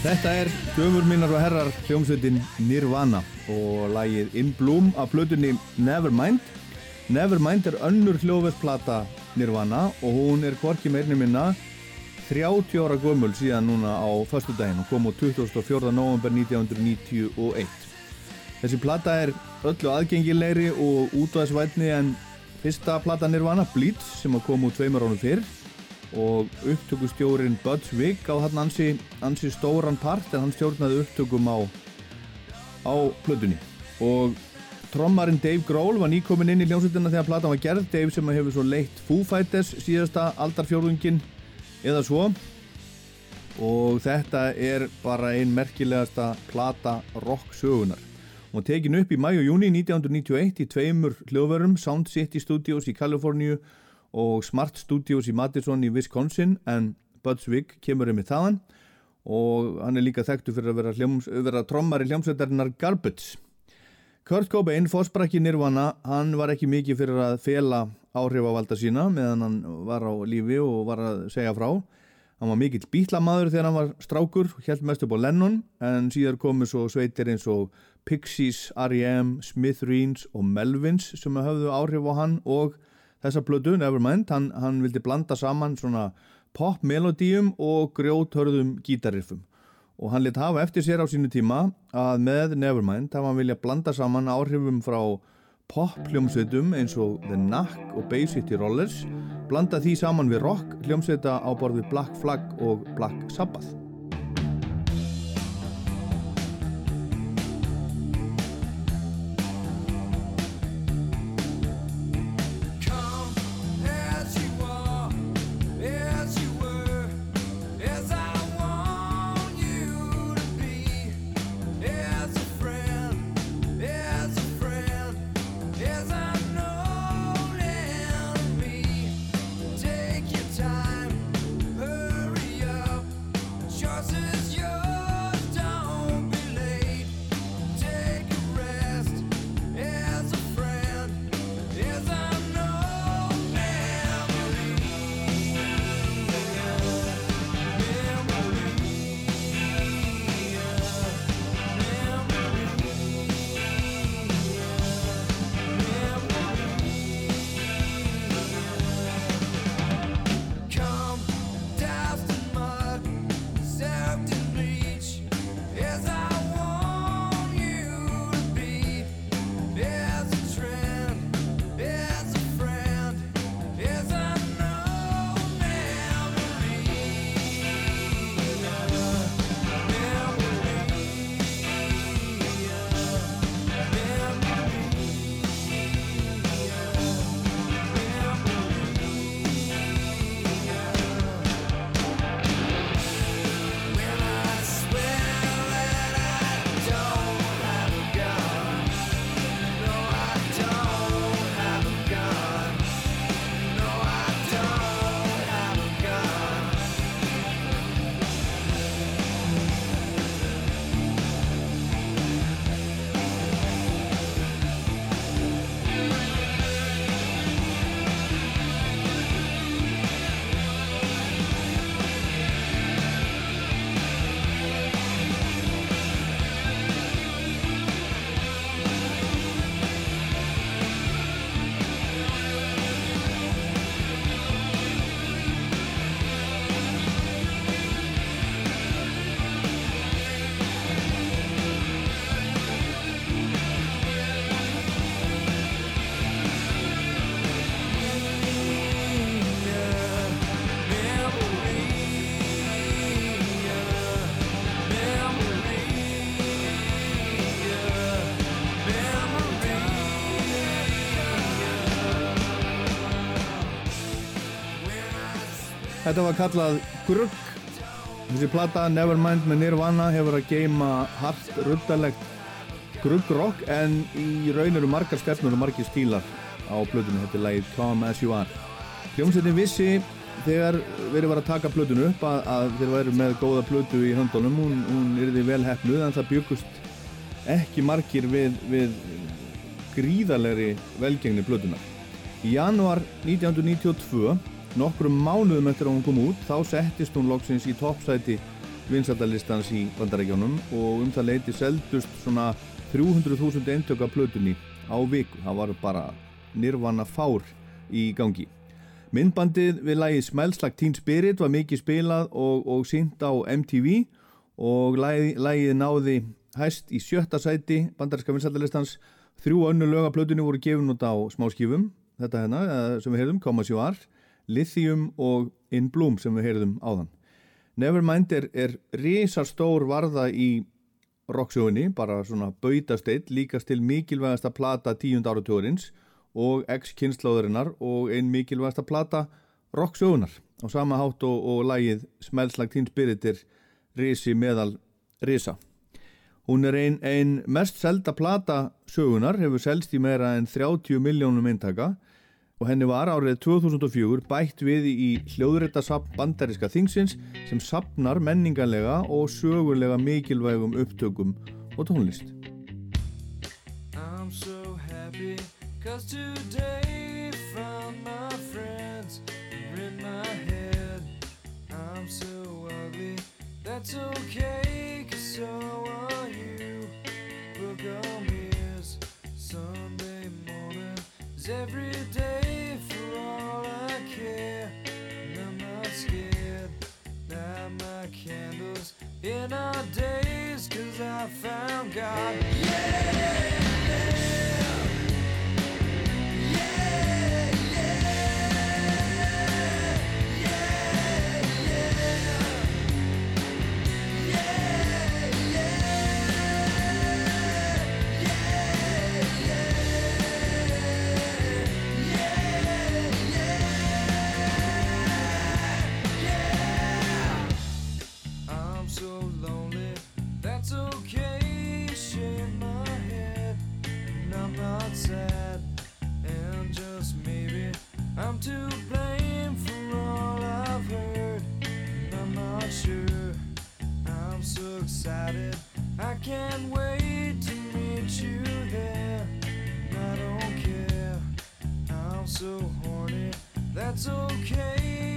Þetta er dömur minnar og herrar hljómsveitin Nirvana og lagið In Bloom af plötunni Nevermind. Nevermind er önnur hljóðversplata Nirvana og hún er hvorki meirni minna 30 ára gömul síðan núna á förstu daginn og kom á 24. november 1991. Þessi plata er öllu aðgengilegri og útvæðsvætni en fyrsta plata Nirvana, Bleach, sem kom út tveimur ánum fyrr og upptökustjórin Buds Vig á hann ansi, ansi stóran part en hann stjórnaði upptökum á á plötunni. Og trommarinn Dave Grohl var nýkomin inn í hljómsveitina þegar platan var gerð. Dave sem hefur svo leitt Foo Fighters síðasta aldarfjórðungin eða svo. Og þetta er bara ein merkilegasta plata rock sögunar og tekin upp í mæ og júni 1991 í tveimur hljóðverum Sound City Studios í Kaliforníu og Smart Studios í Madison í Wisconsin en Buds Vig kemur um í þaðan og hann er líka þekktu fyrir að vera, hljóms, vera trommar í hljómsveitarinnar Garbage Kurt Cobain, fósbrakki Nirvana hann var ekki mikið fyrir að fela áhrifavalda sína meðan hann var á lífi og var að segja frá hann var mikill bítlamaður þegar hann var strákur held mest upp á Lennon en síðar komu svo sveitir eins og Pixies, R.E.M., Smithereens og Melvins sem hafðu áhrif á hann og þessa plötu, Nevermind, hann, hann vildi blanda saman svona pop-melodíum og grjóthörðum gítariffum og hann lit hafa eftir sér á sínu tíma að með Nevermind hafa hann vilja blanda saman áhrifum frá pop-hljómsveitum eins og The Knack og Bay City Rollers blanda því saman við rock hljómsveita á borð við Black Flag og Black Sabbath Þetta var kallað Grugg. Þessi plata Nevermind með Nirvana hefur að geima hart ruddalegt gruggrock en í raun eru margar stefnur og margir stílar á plötunum, þetta er lagið Come As You Are. Hljómsveitin vissi þegar verið var að taka plötunu upp að, að þeir væru með góða plötu í höndunum. Hún, hún yrði vel hefnuð en það byggust ekki margir við, við gríðalegri velgengni plötunar Í januar 1992 nokkrum mánuðum eftir að hún kom út þá settist hún loksins í toppsæti vinsaldalistans í bandarækjónum og um það leiti seldust svona 300.000 eintök af plötunni á viku. Það var bara nirvana fár í gangi. Myndbandið við lagi Smells Like Teen Spirit var mikið spilað og, og sínt á MTV og lagi, lagið náði hæst í sjötta sæti bandaríska vinsaldalistans. Þrjú önnu lög af plötunni voru gefin út á smáskífum, þetta hérna eh, sem við heyrðum, Koma Sjóar, Lithium og In Bloom sem við heyrðum áðan. Nevermind er, er risastór varða í rocksögunni, bara svona bautasteitt, líkast til mikilvægasta plata tíund áratugurins og ex-kynnslóðurinnar og ein mikilvægasta plata rocksögunar á sama hátt og, og lagið Smells Like Teen Spirit er risi meðal risa. Hún er ein, ein mest selda plata sögunar, hefur selst í meira en 30 miljónum eintaka og henni var árið 2004 bætt við í hljóðréttasapn bandaríska þingsins sem sapnar menninganlega og sögulega mikilvægum upptökum og tónlist. I'm so candles in our days cause I found God. I'm I can't wait to meet you there. I don't care, I'm so horny. That's okay,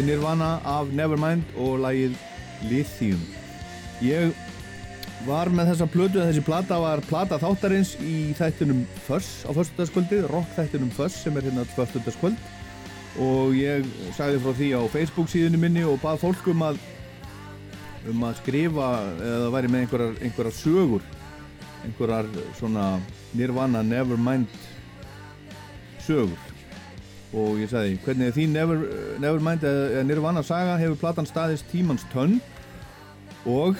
Þetta er Nirvana af Nevermind og lagið Lithium. Ég var með þessa plötu, þessi plata var plata þáttarins í þættinum Fuss á föstudagskvöldi, rock þættinum Fuss sem er hérna föstudagskvöld og ég sagði frá því á Facebook síðunni minni og bað fólk um að um að skrifa eða væri með einhverjar, einhverjar sögur einhverjar svona Nirvana Nevermind sögur og ég sagði hvernig er þín Never, Nevermind eða eða Nirvana saga hefur platan staðist tímans tönn og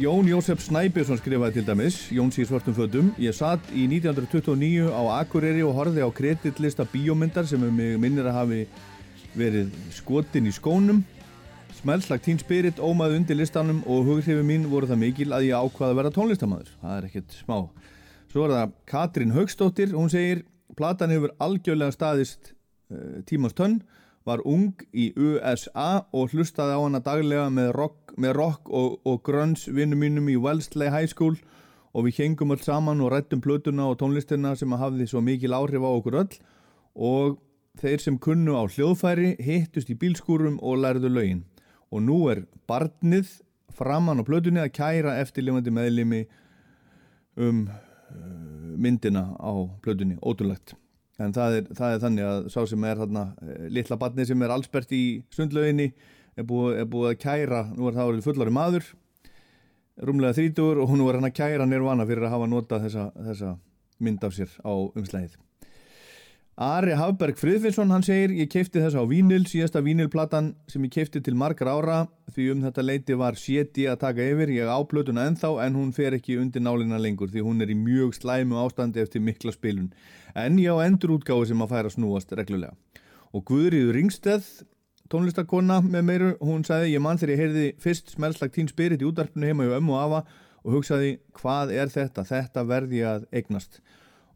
Jón Jósef Snæbjörnsson skrifaði til dæmis Jóns í svörtum fötum ég satt í 1929 á Akureyri og horfði á kreditlista bíómyndar sem um mig minnir að hafi verið skotin í skónum Smellslag Teen Spirit ómaði undir listanum og hughrifin mín voru það mikil að ég ákvaði að vera tónlistamæður. Það er ekkert smá. Svo er það Katrín Haugstóttir, hún segir Platan hefur algjörlega staðist uh, tímans tönn, var ung í USA og hlustaði á hana daglega með rock, með rock og, og grunns vinnum mínum í Wellesley High School. Og við hengum öll saman og rættum plötuna og tónlistina sem hafði svo mikil áhrif á okkur öll. Og þeir sem kunnu á hljóðfæri hittust í bílskúrum og lærðu lögin og nú er barnið framann á plötunni að kæra eftirlifandi meðlimi um uh, myndina á plötunni, ótrúlegt en það er, það er þannig að sá sem er þarna, eh, litla barnið sem er allsbert í sundlöginni er búið, er búið að kæra, nú er það fullari maður rúmlega þrítur og nú er hann að kæra nirvana fyrir að hafa notað þessa, þessa mynd af sér á umslæðið Ari Hafberg Friðfinsson hann segir ég keipti þessa á vínil, síðasta vínilplatan sem ég keipti til margar ára. Því um þetta leiti var séti að taka yfir. Ég áplötuna ennþá en hún fer ekki undir nálina lengur því hún er í mjög slæmu ástandi eftir mikla spilun. En ég á endur útgáðu sem að færa snúast reglulega. Og Guðriður Ringsteð tónlistakonna með meiru hún sagði ég mann þegar ég heyrði fyrst smellslag tín spirit í útarpinu heima í ömmu og afa og hugsaði hvað er þetta, þetta verði að eignast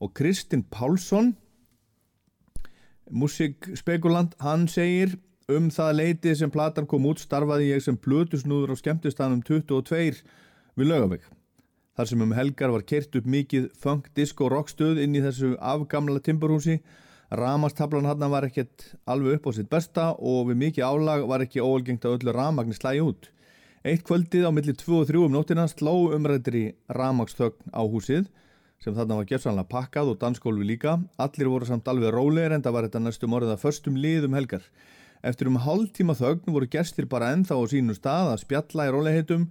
og Kristinn Pálsson Musikspekulant, hann segir um það leiti sem platan kom út starfaði ég sem blötusnúður á skemmtistanum 22 við lögavegg. Þar sem um helgar var kert upp mikið funk, disco rockstöð inn í þessu afgamla timburhúsi. Ramastablan hann var ekkert alveg upp á sitt besta og við mikið álag var ekki óalgengt að öllu ramagni slægi út. Eitt kvöldið á milli 2 og 3 um nóttina sló umrættri ramagstögn á húsið sem þarna var gerðsannlega pakkað og danskólfi líka. Allir voru samt alveg rólegir en það var þetta næstum orðið að förstum liðum helgar. Eftir um hálf tíma þögn voru gestir bara ennþá á sínu stað að spjalla í rólegheitum.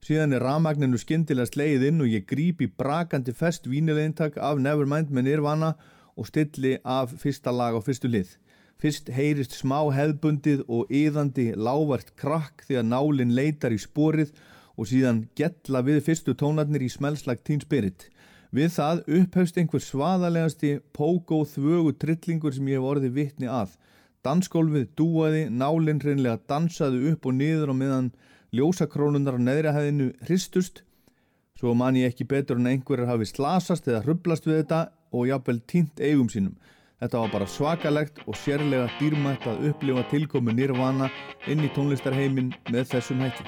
Síðan er ramagninu skyndilega sleið inn og ég grípi brakandi fest vínilegintak af Nevermind með nirvana og stilli af fyrsta lag á fyrstu lið. Fyrst heyrist smá hefbundið og yðandi lágvart krakk að nálinn leitar í sporið og síðan getla við fyrstu tónarnir í smellslag Teen Spirit. Við það upphefst einhver svaðalegasti pókó þvögu trillingur sem ég hef orðið vittni að. Danskólfið dúaði, nálinn reynlega dansaði upp og niður og meðan ljósakrónunar á neðrihæðinu hristust. Svo man ég ekki betur en einhverjar hafi slasast eða hrublast við þetta og jafnvel tínt eigum sínum. Þetta var bara svakalegt og sérlega dýrmætt að upplifa tilkomi nýrvana inn í tónlistarheimin með þessum hætti.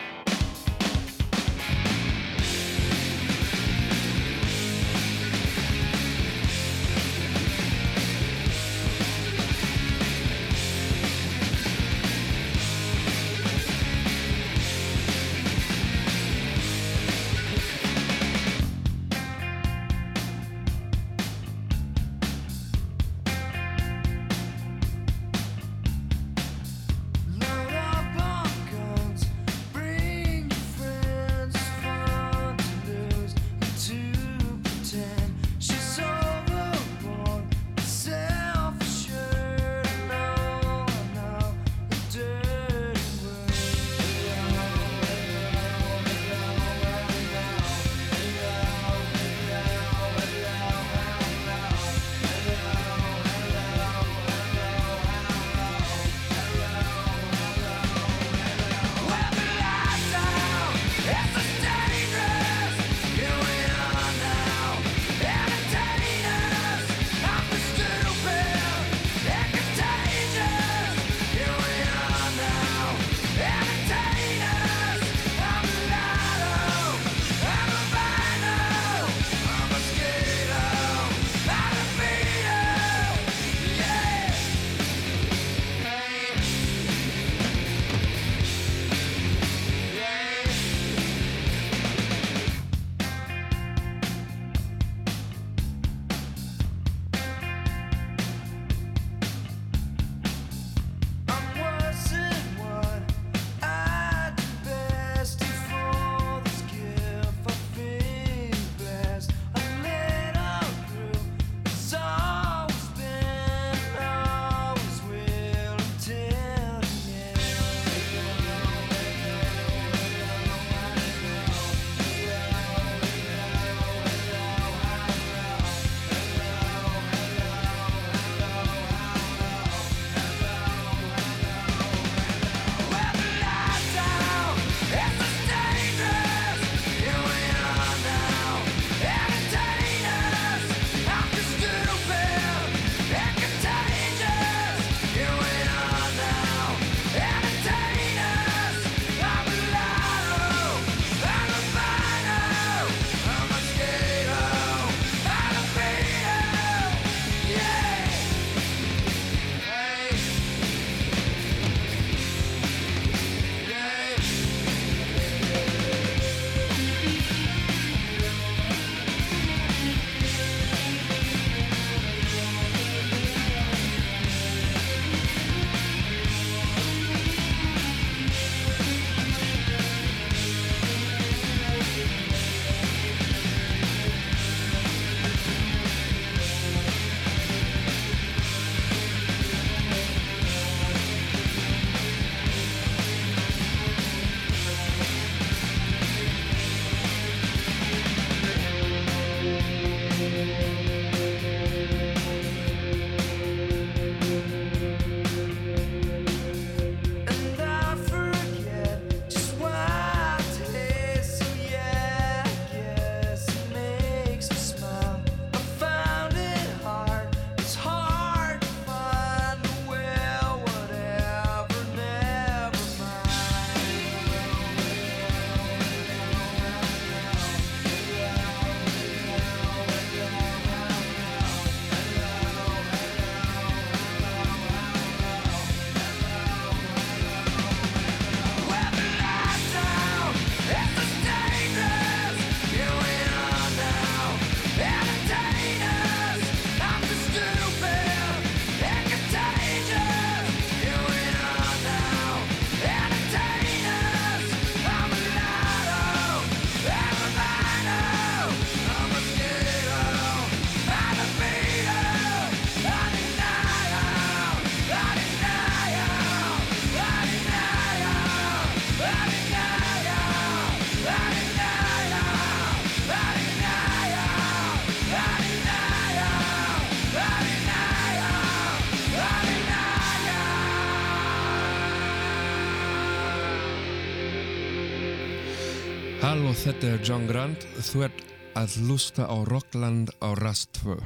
Halló, þetta er John Grant. Þú ert að lusta á Rockland á Rástvö.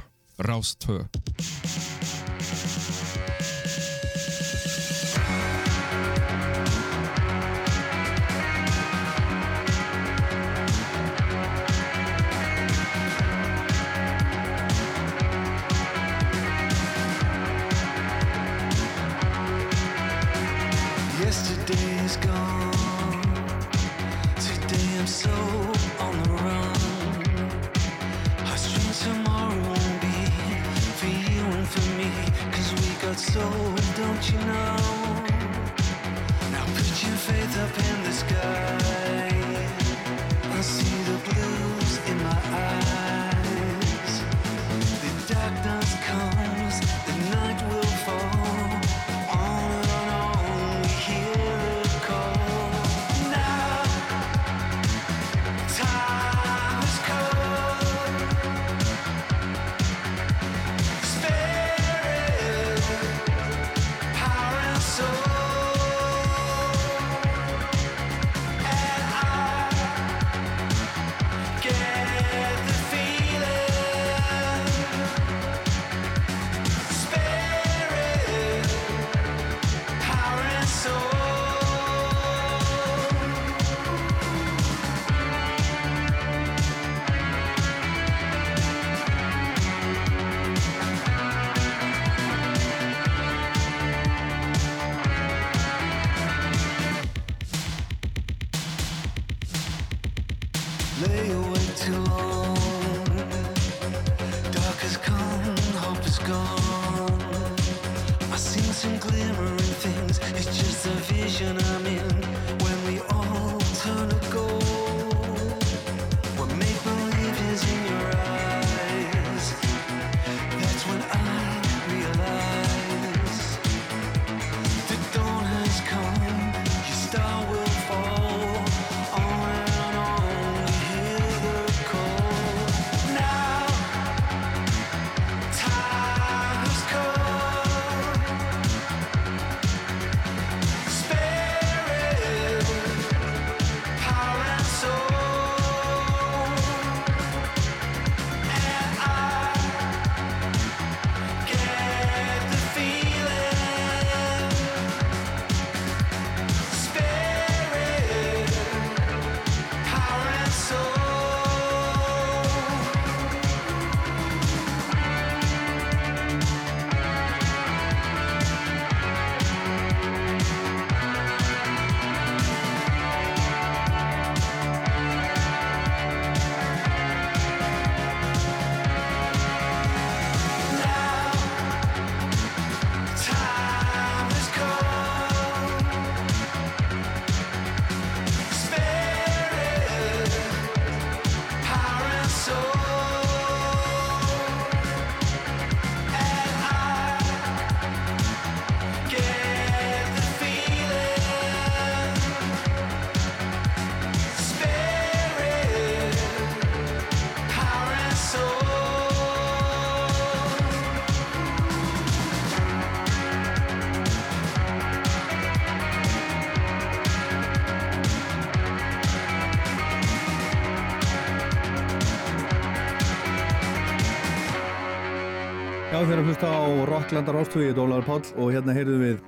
Hlusta á Rocklandar Ástögi, Dólar Páll og hérna heyrðum við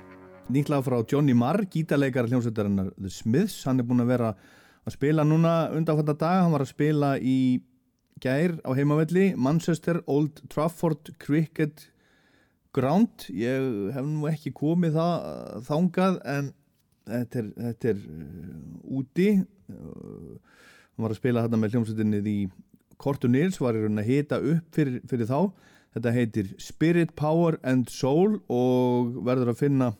nýtt lag frá Johnny Marr, gítarleikar hljómsveitarinnar The Smiths, hann er búinn að vera að spila núna undanfænda dag, hann var að spila í gær á heimavelli, Manchester, Old Trafford, Cricket Ground, ég hef nú ekki komið það þangað en þetta er, þetta er uh, úti, uh, hann var að spila þarna með hljómsveitinni í Kortu Nils, var í raun að hita upp fyrir, fyrir þá Þetta heitir Spirit, Power and Soul og verður að finna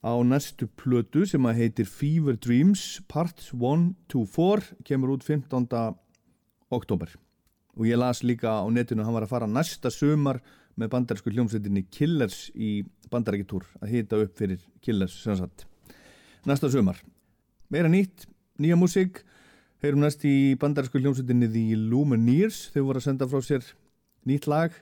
á næstu plötu sem að heitir Fever Dreams Parts 1 to 4 kemur út 15. oktober og ég las líka á netinu að hann var að fara næsta sumar með bandarísku hljómsveitinni Killers í bandaríkitúr að hita upp fyrir Killers sem sagt. Næsta sumar. Meira nýtt, nýja músík. Heyrum næst í bandarísku hljómsveitinni The Lumineers. Þau voru að senda frá sér nýtt lag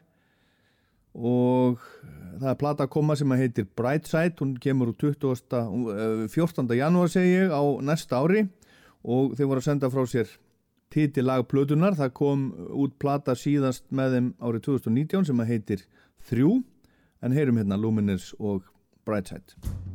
og eh, það er plata að koma sem að heitir Brightside, hún kemur úr 20, 14. Eh, janúar segi ég á næsta ári. Og þeir voru að senda frá sér títi lagplötunar, það kom út plata síðast með þeim árið 2019 sem að heitir Þrjú. En heyrum hérna Luminers og Brightside.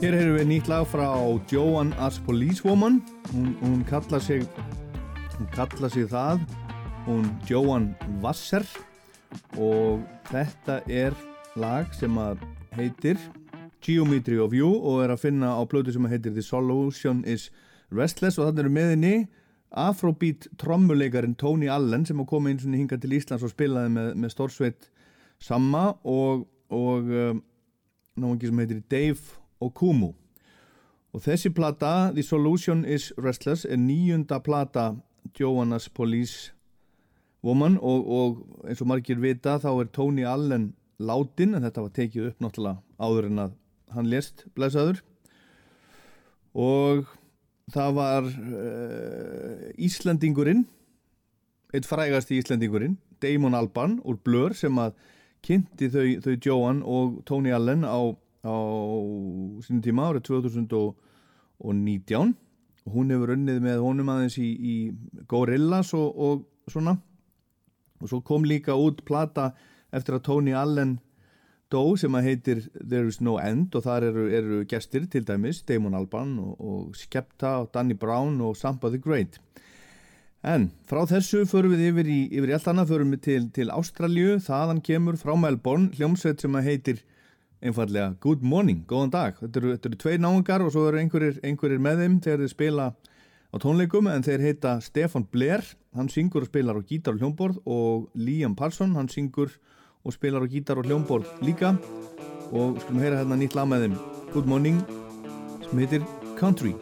Hér erum við nýtt lag frá Joan as Policewoman hún, hún kalla sig hún kalla sig það. Hún Joan Vasser og þetta er lag sem að heitir Geometry of You og er að finna á plötu sem að heitir The Solution is Restless. Og þannig eru meðinni Afrobeat trommuleikarin Tony Allen sem að koma eins og hinga til Íslands og spilaði með, með stórsveit Samma og, og um, náðungi sem heitir Dave Okumu og þessi plata The Solution is Restless er nýjunda plata Joannas Police Woman og, og eins og margir vita þá er Tony Allen látin en þetta var tekið upp náttúrulega áður en að hann lést blæsaður og það var uh, Íslandingurinn eitt frægasti Íslandingurinn Damon Albarn úr Blur sem að kynnti þau, þau Joan og Tony Allen á, á sínum tíma árið 2019 og hún hefur unnið með honum aðeins í, í Gorillaz og, og svona. Og svo kom líka út plata eftir að Tony Allen dó sem að heitir There is no end og þar eru, eru gestir til dæmis Damon Albarn og, og Skepta og Danny Brown og Samba the Great. En frá þessu förum við yfir í, yfir í allt annað. Förum við til, til Ástralju þaðan kemur frá Melbourne hljómsveit sem að heitir einfallega Good Morning, góðan dag. Þetta eru, eru tvei náðungar og svo eru einhverjir, einhverjir með þeim þegar þeir spila á tónleikum en þeir heita Stefan Blair. Hann syngur og spilar á gítar og hljómborð og Liam Parson, hann syngur og spilar á gítar og hljómborð líka. Og skulum heyra hérna nýtt lag með þeim. Good Morning sem heitir Country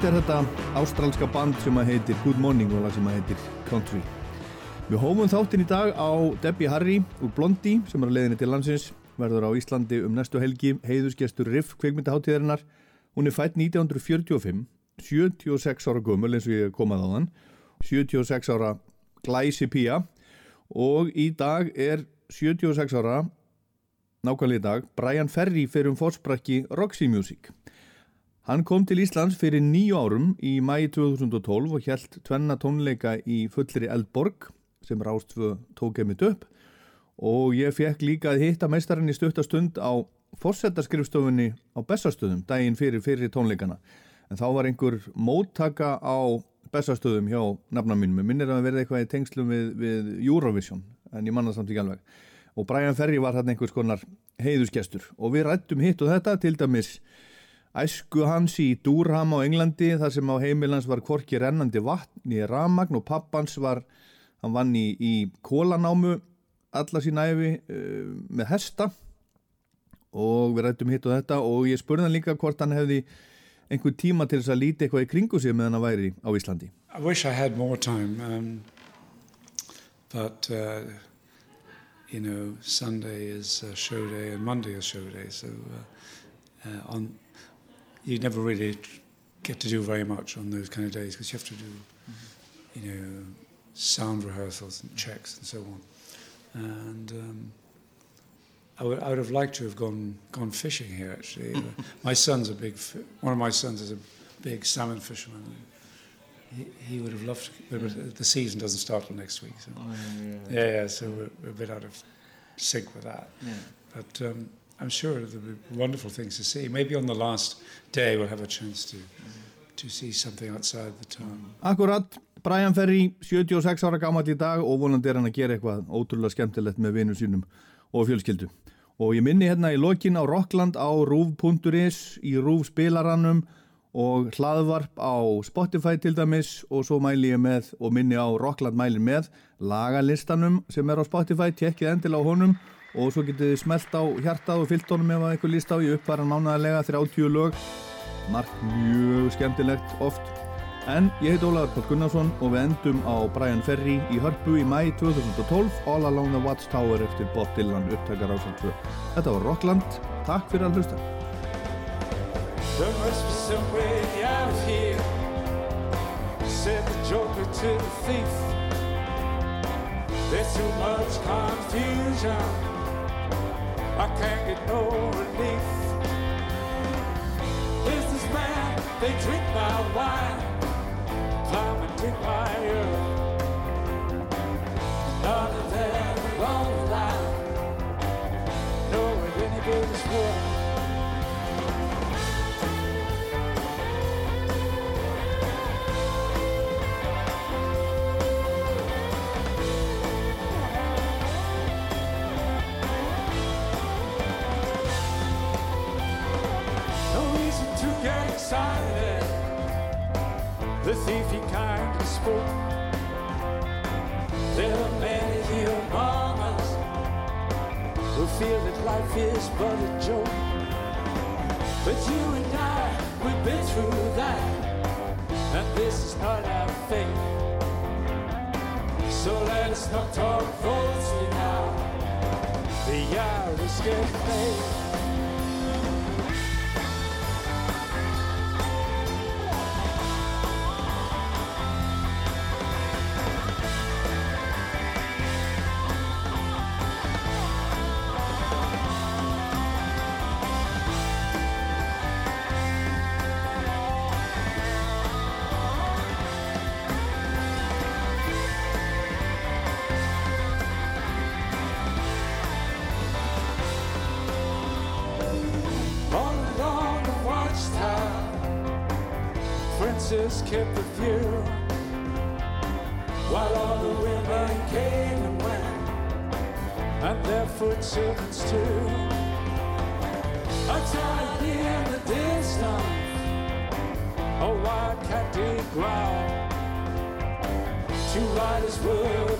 þetta er þetta ástralska band sem að heitir Good Morning og lag sem að heitir Country. Við hófum þáttinn í dag á Debbie Harry úr Blondie sem er að leiðinni til landsins, verður á Íslandi um næstu helgi, heiðusgestur Riff kveikmyndaháttíðarinnar. Hún er fætt 1945, 76 ára gömul eins og ég komað á þann, 76 ára glæsi pía og í dag er 76 ára, nákvæmlega í dag, Brian Ferry fyrir um fórsprakki Roxy Music. Hann kom til Íslands fyrir nýju árum í mæi 2012 og hjælt tvenna tónleika í fullri Eldborg sem Rástfö tók einmitt upp. Og ég fekk líka að hitta meistarinn í stuttastund á fórsetaskrifstofunni á Bessastöðum daginn fyrir fyrir tónleikana. En þá var einhver móttaka á Bessastöðum hjá nafna mínum. Minnir að verða eitthvað í tengslum við, við Eurovision en ég manna samt ekki alveg. Og Brian Ferry var hann einhvers konar heiðusgestur og við rættum hitt og þetta til dæmis æsku hans í Durham á Englandi þar sem á heimilans var korki rennandi vatn í ramagn og pappans var hann vann í, í kólanámu alla sín æfi uh, með hesta. Og við rættum hitt og þetta og ég spurði hann líka hvort hann hefði einhver tíma til þess að líti eitthvað í kringu sig meðan hann væri á Íslandi. I wish I had more time, um, but uh, you know, Sunday is show day and Monday is show day, so uh, uh, on you never really get to do very much on those kind of days because you have to do, you know, sound rehearsals and checks and so on, and. Um, I would, I would have liked to have gone gone fishing here. Actually, Uh, my son's a big. fi- One of my sons is a big salmon fisherman. He, he would have loved. To, but the season doesn't start till next week. So. Oh, yeah, yeah, yeah. So we're, we're a bit out of sync with that. Yeah. But um, I'm sure there'll be wonderful things to see. Maybe on the last day we'll have a chance to to see something outside the town. Akkurat, Brian Ferry 76 ára gammal í dag og vonandi er hann að gera eitthvað ótrúlega skemmtilegt með vinum sínum og fjölskyldu og ég minni hérna í lokin á Rockland á rúf.is í rúf spilarannum og hlaðvarp á Spotify til dæmis og svo mæli ég með og minni á Rockland mælir með lagalistanum sem er á Spotify, tekkið endil á honum og svo getið þið smelt á hjartað og fyllt honum ef að eitthvað líst á ég uppvaran mánaðarlega 30 lög. Margt mjög skemmtilegt oft. En ég heit Ólaður Pál Gunnarsson og við endum á Brian Ferry í Hörpu í mæ 2012 All Along the Watchtower eftir Bob Dylan upptakar ásal 2 Þetta var Rockland, takk fyrir að hlusta. There must be some way out here, said the joker to the thief. There's too much confusion, I can't get no relief. Businessman, they drink my wine, climb and drink my earth. Excited. The thief he kindly spoke. There are many here among us who feel that life is but a joke. But you and I, we've been through that, and this is not our fate. So let us not talk falsely now. The hour is getting late. to ride this world.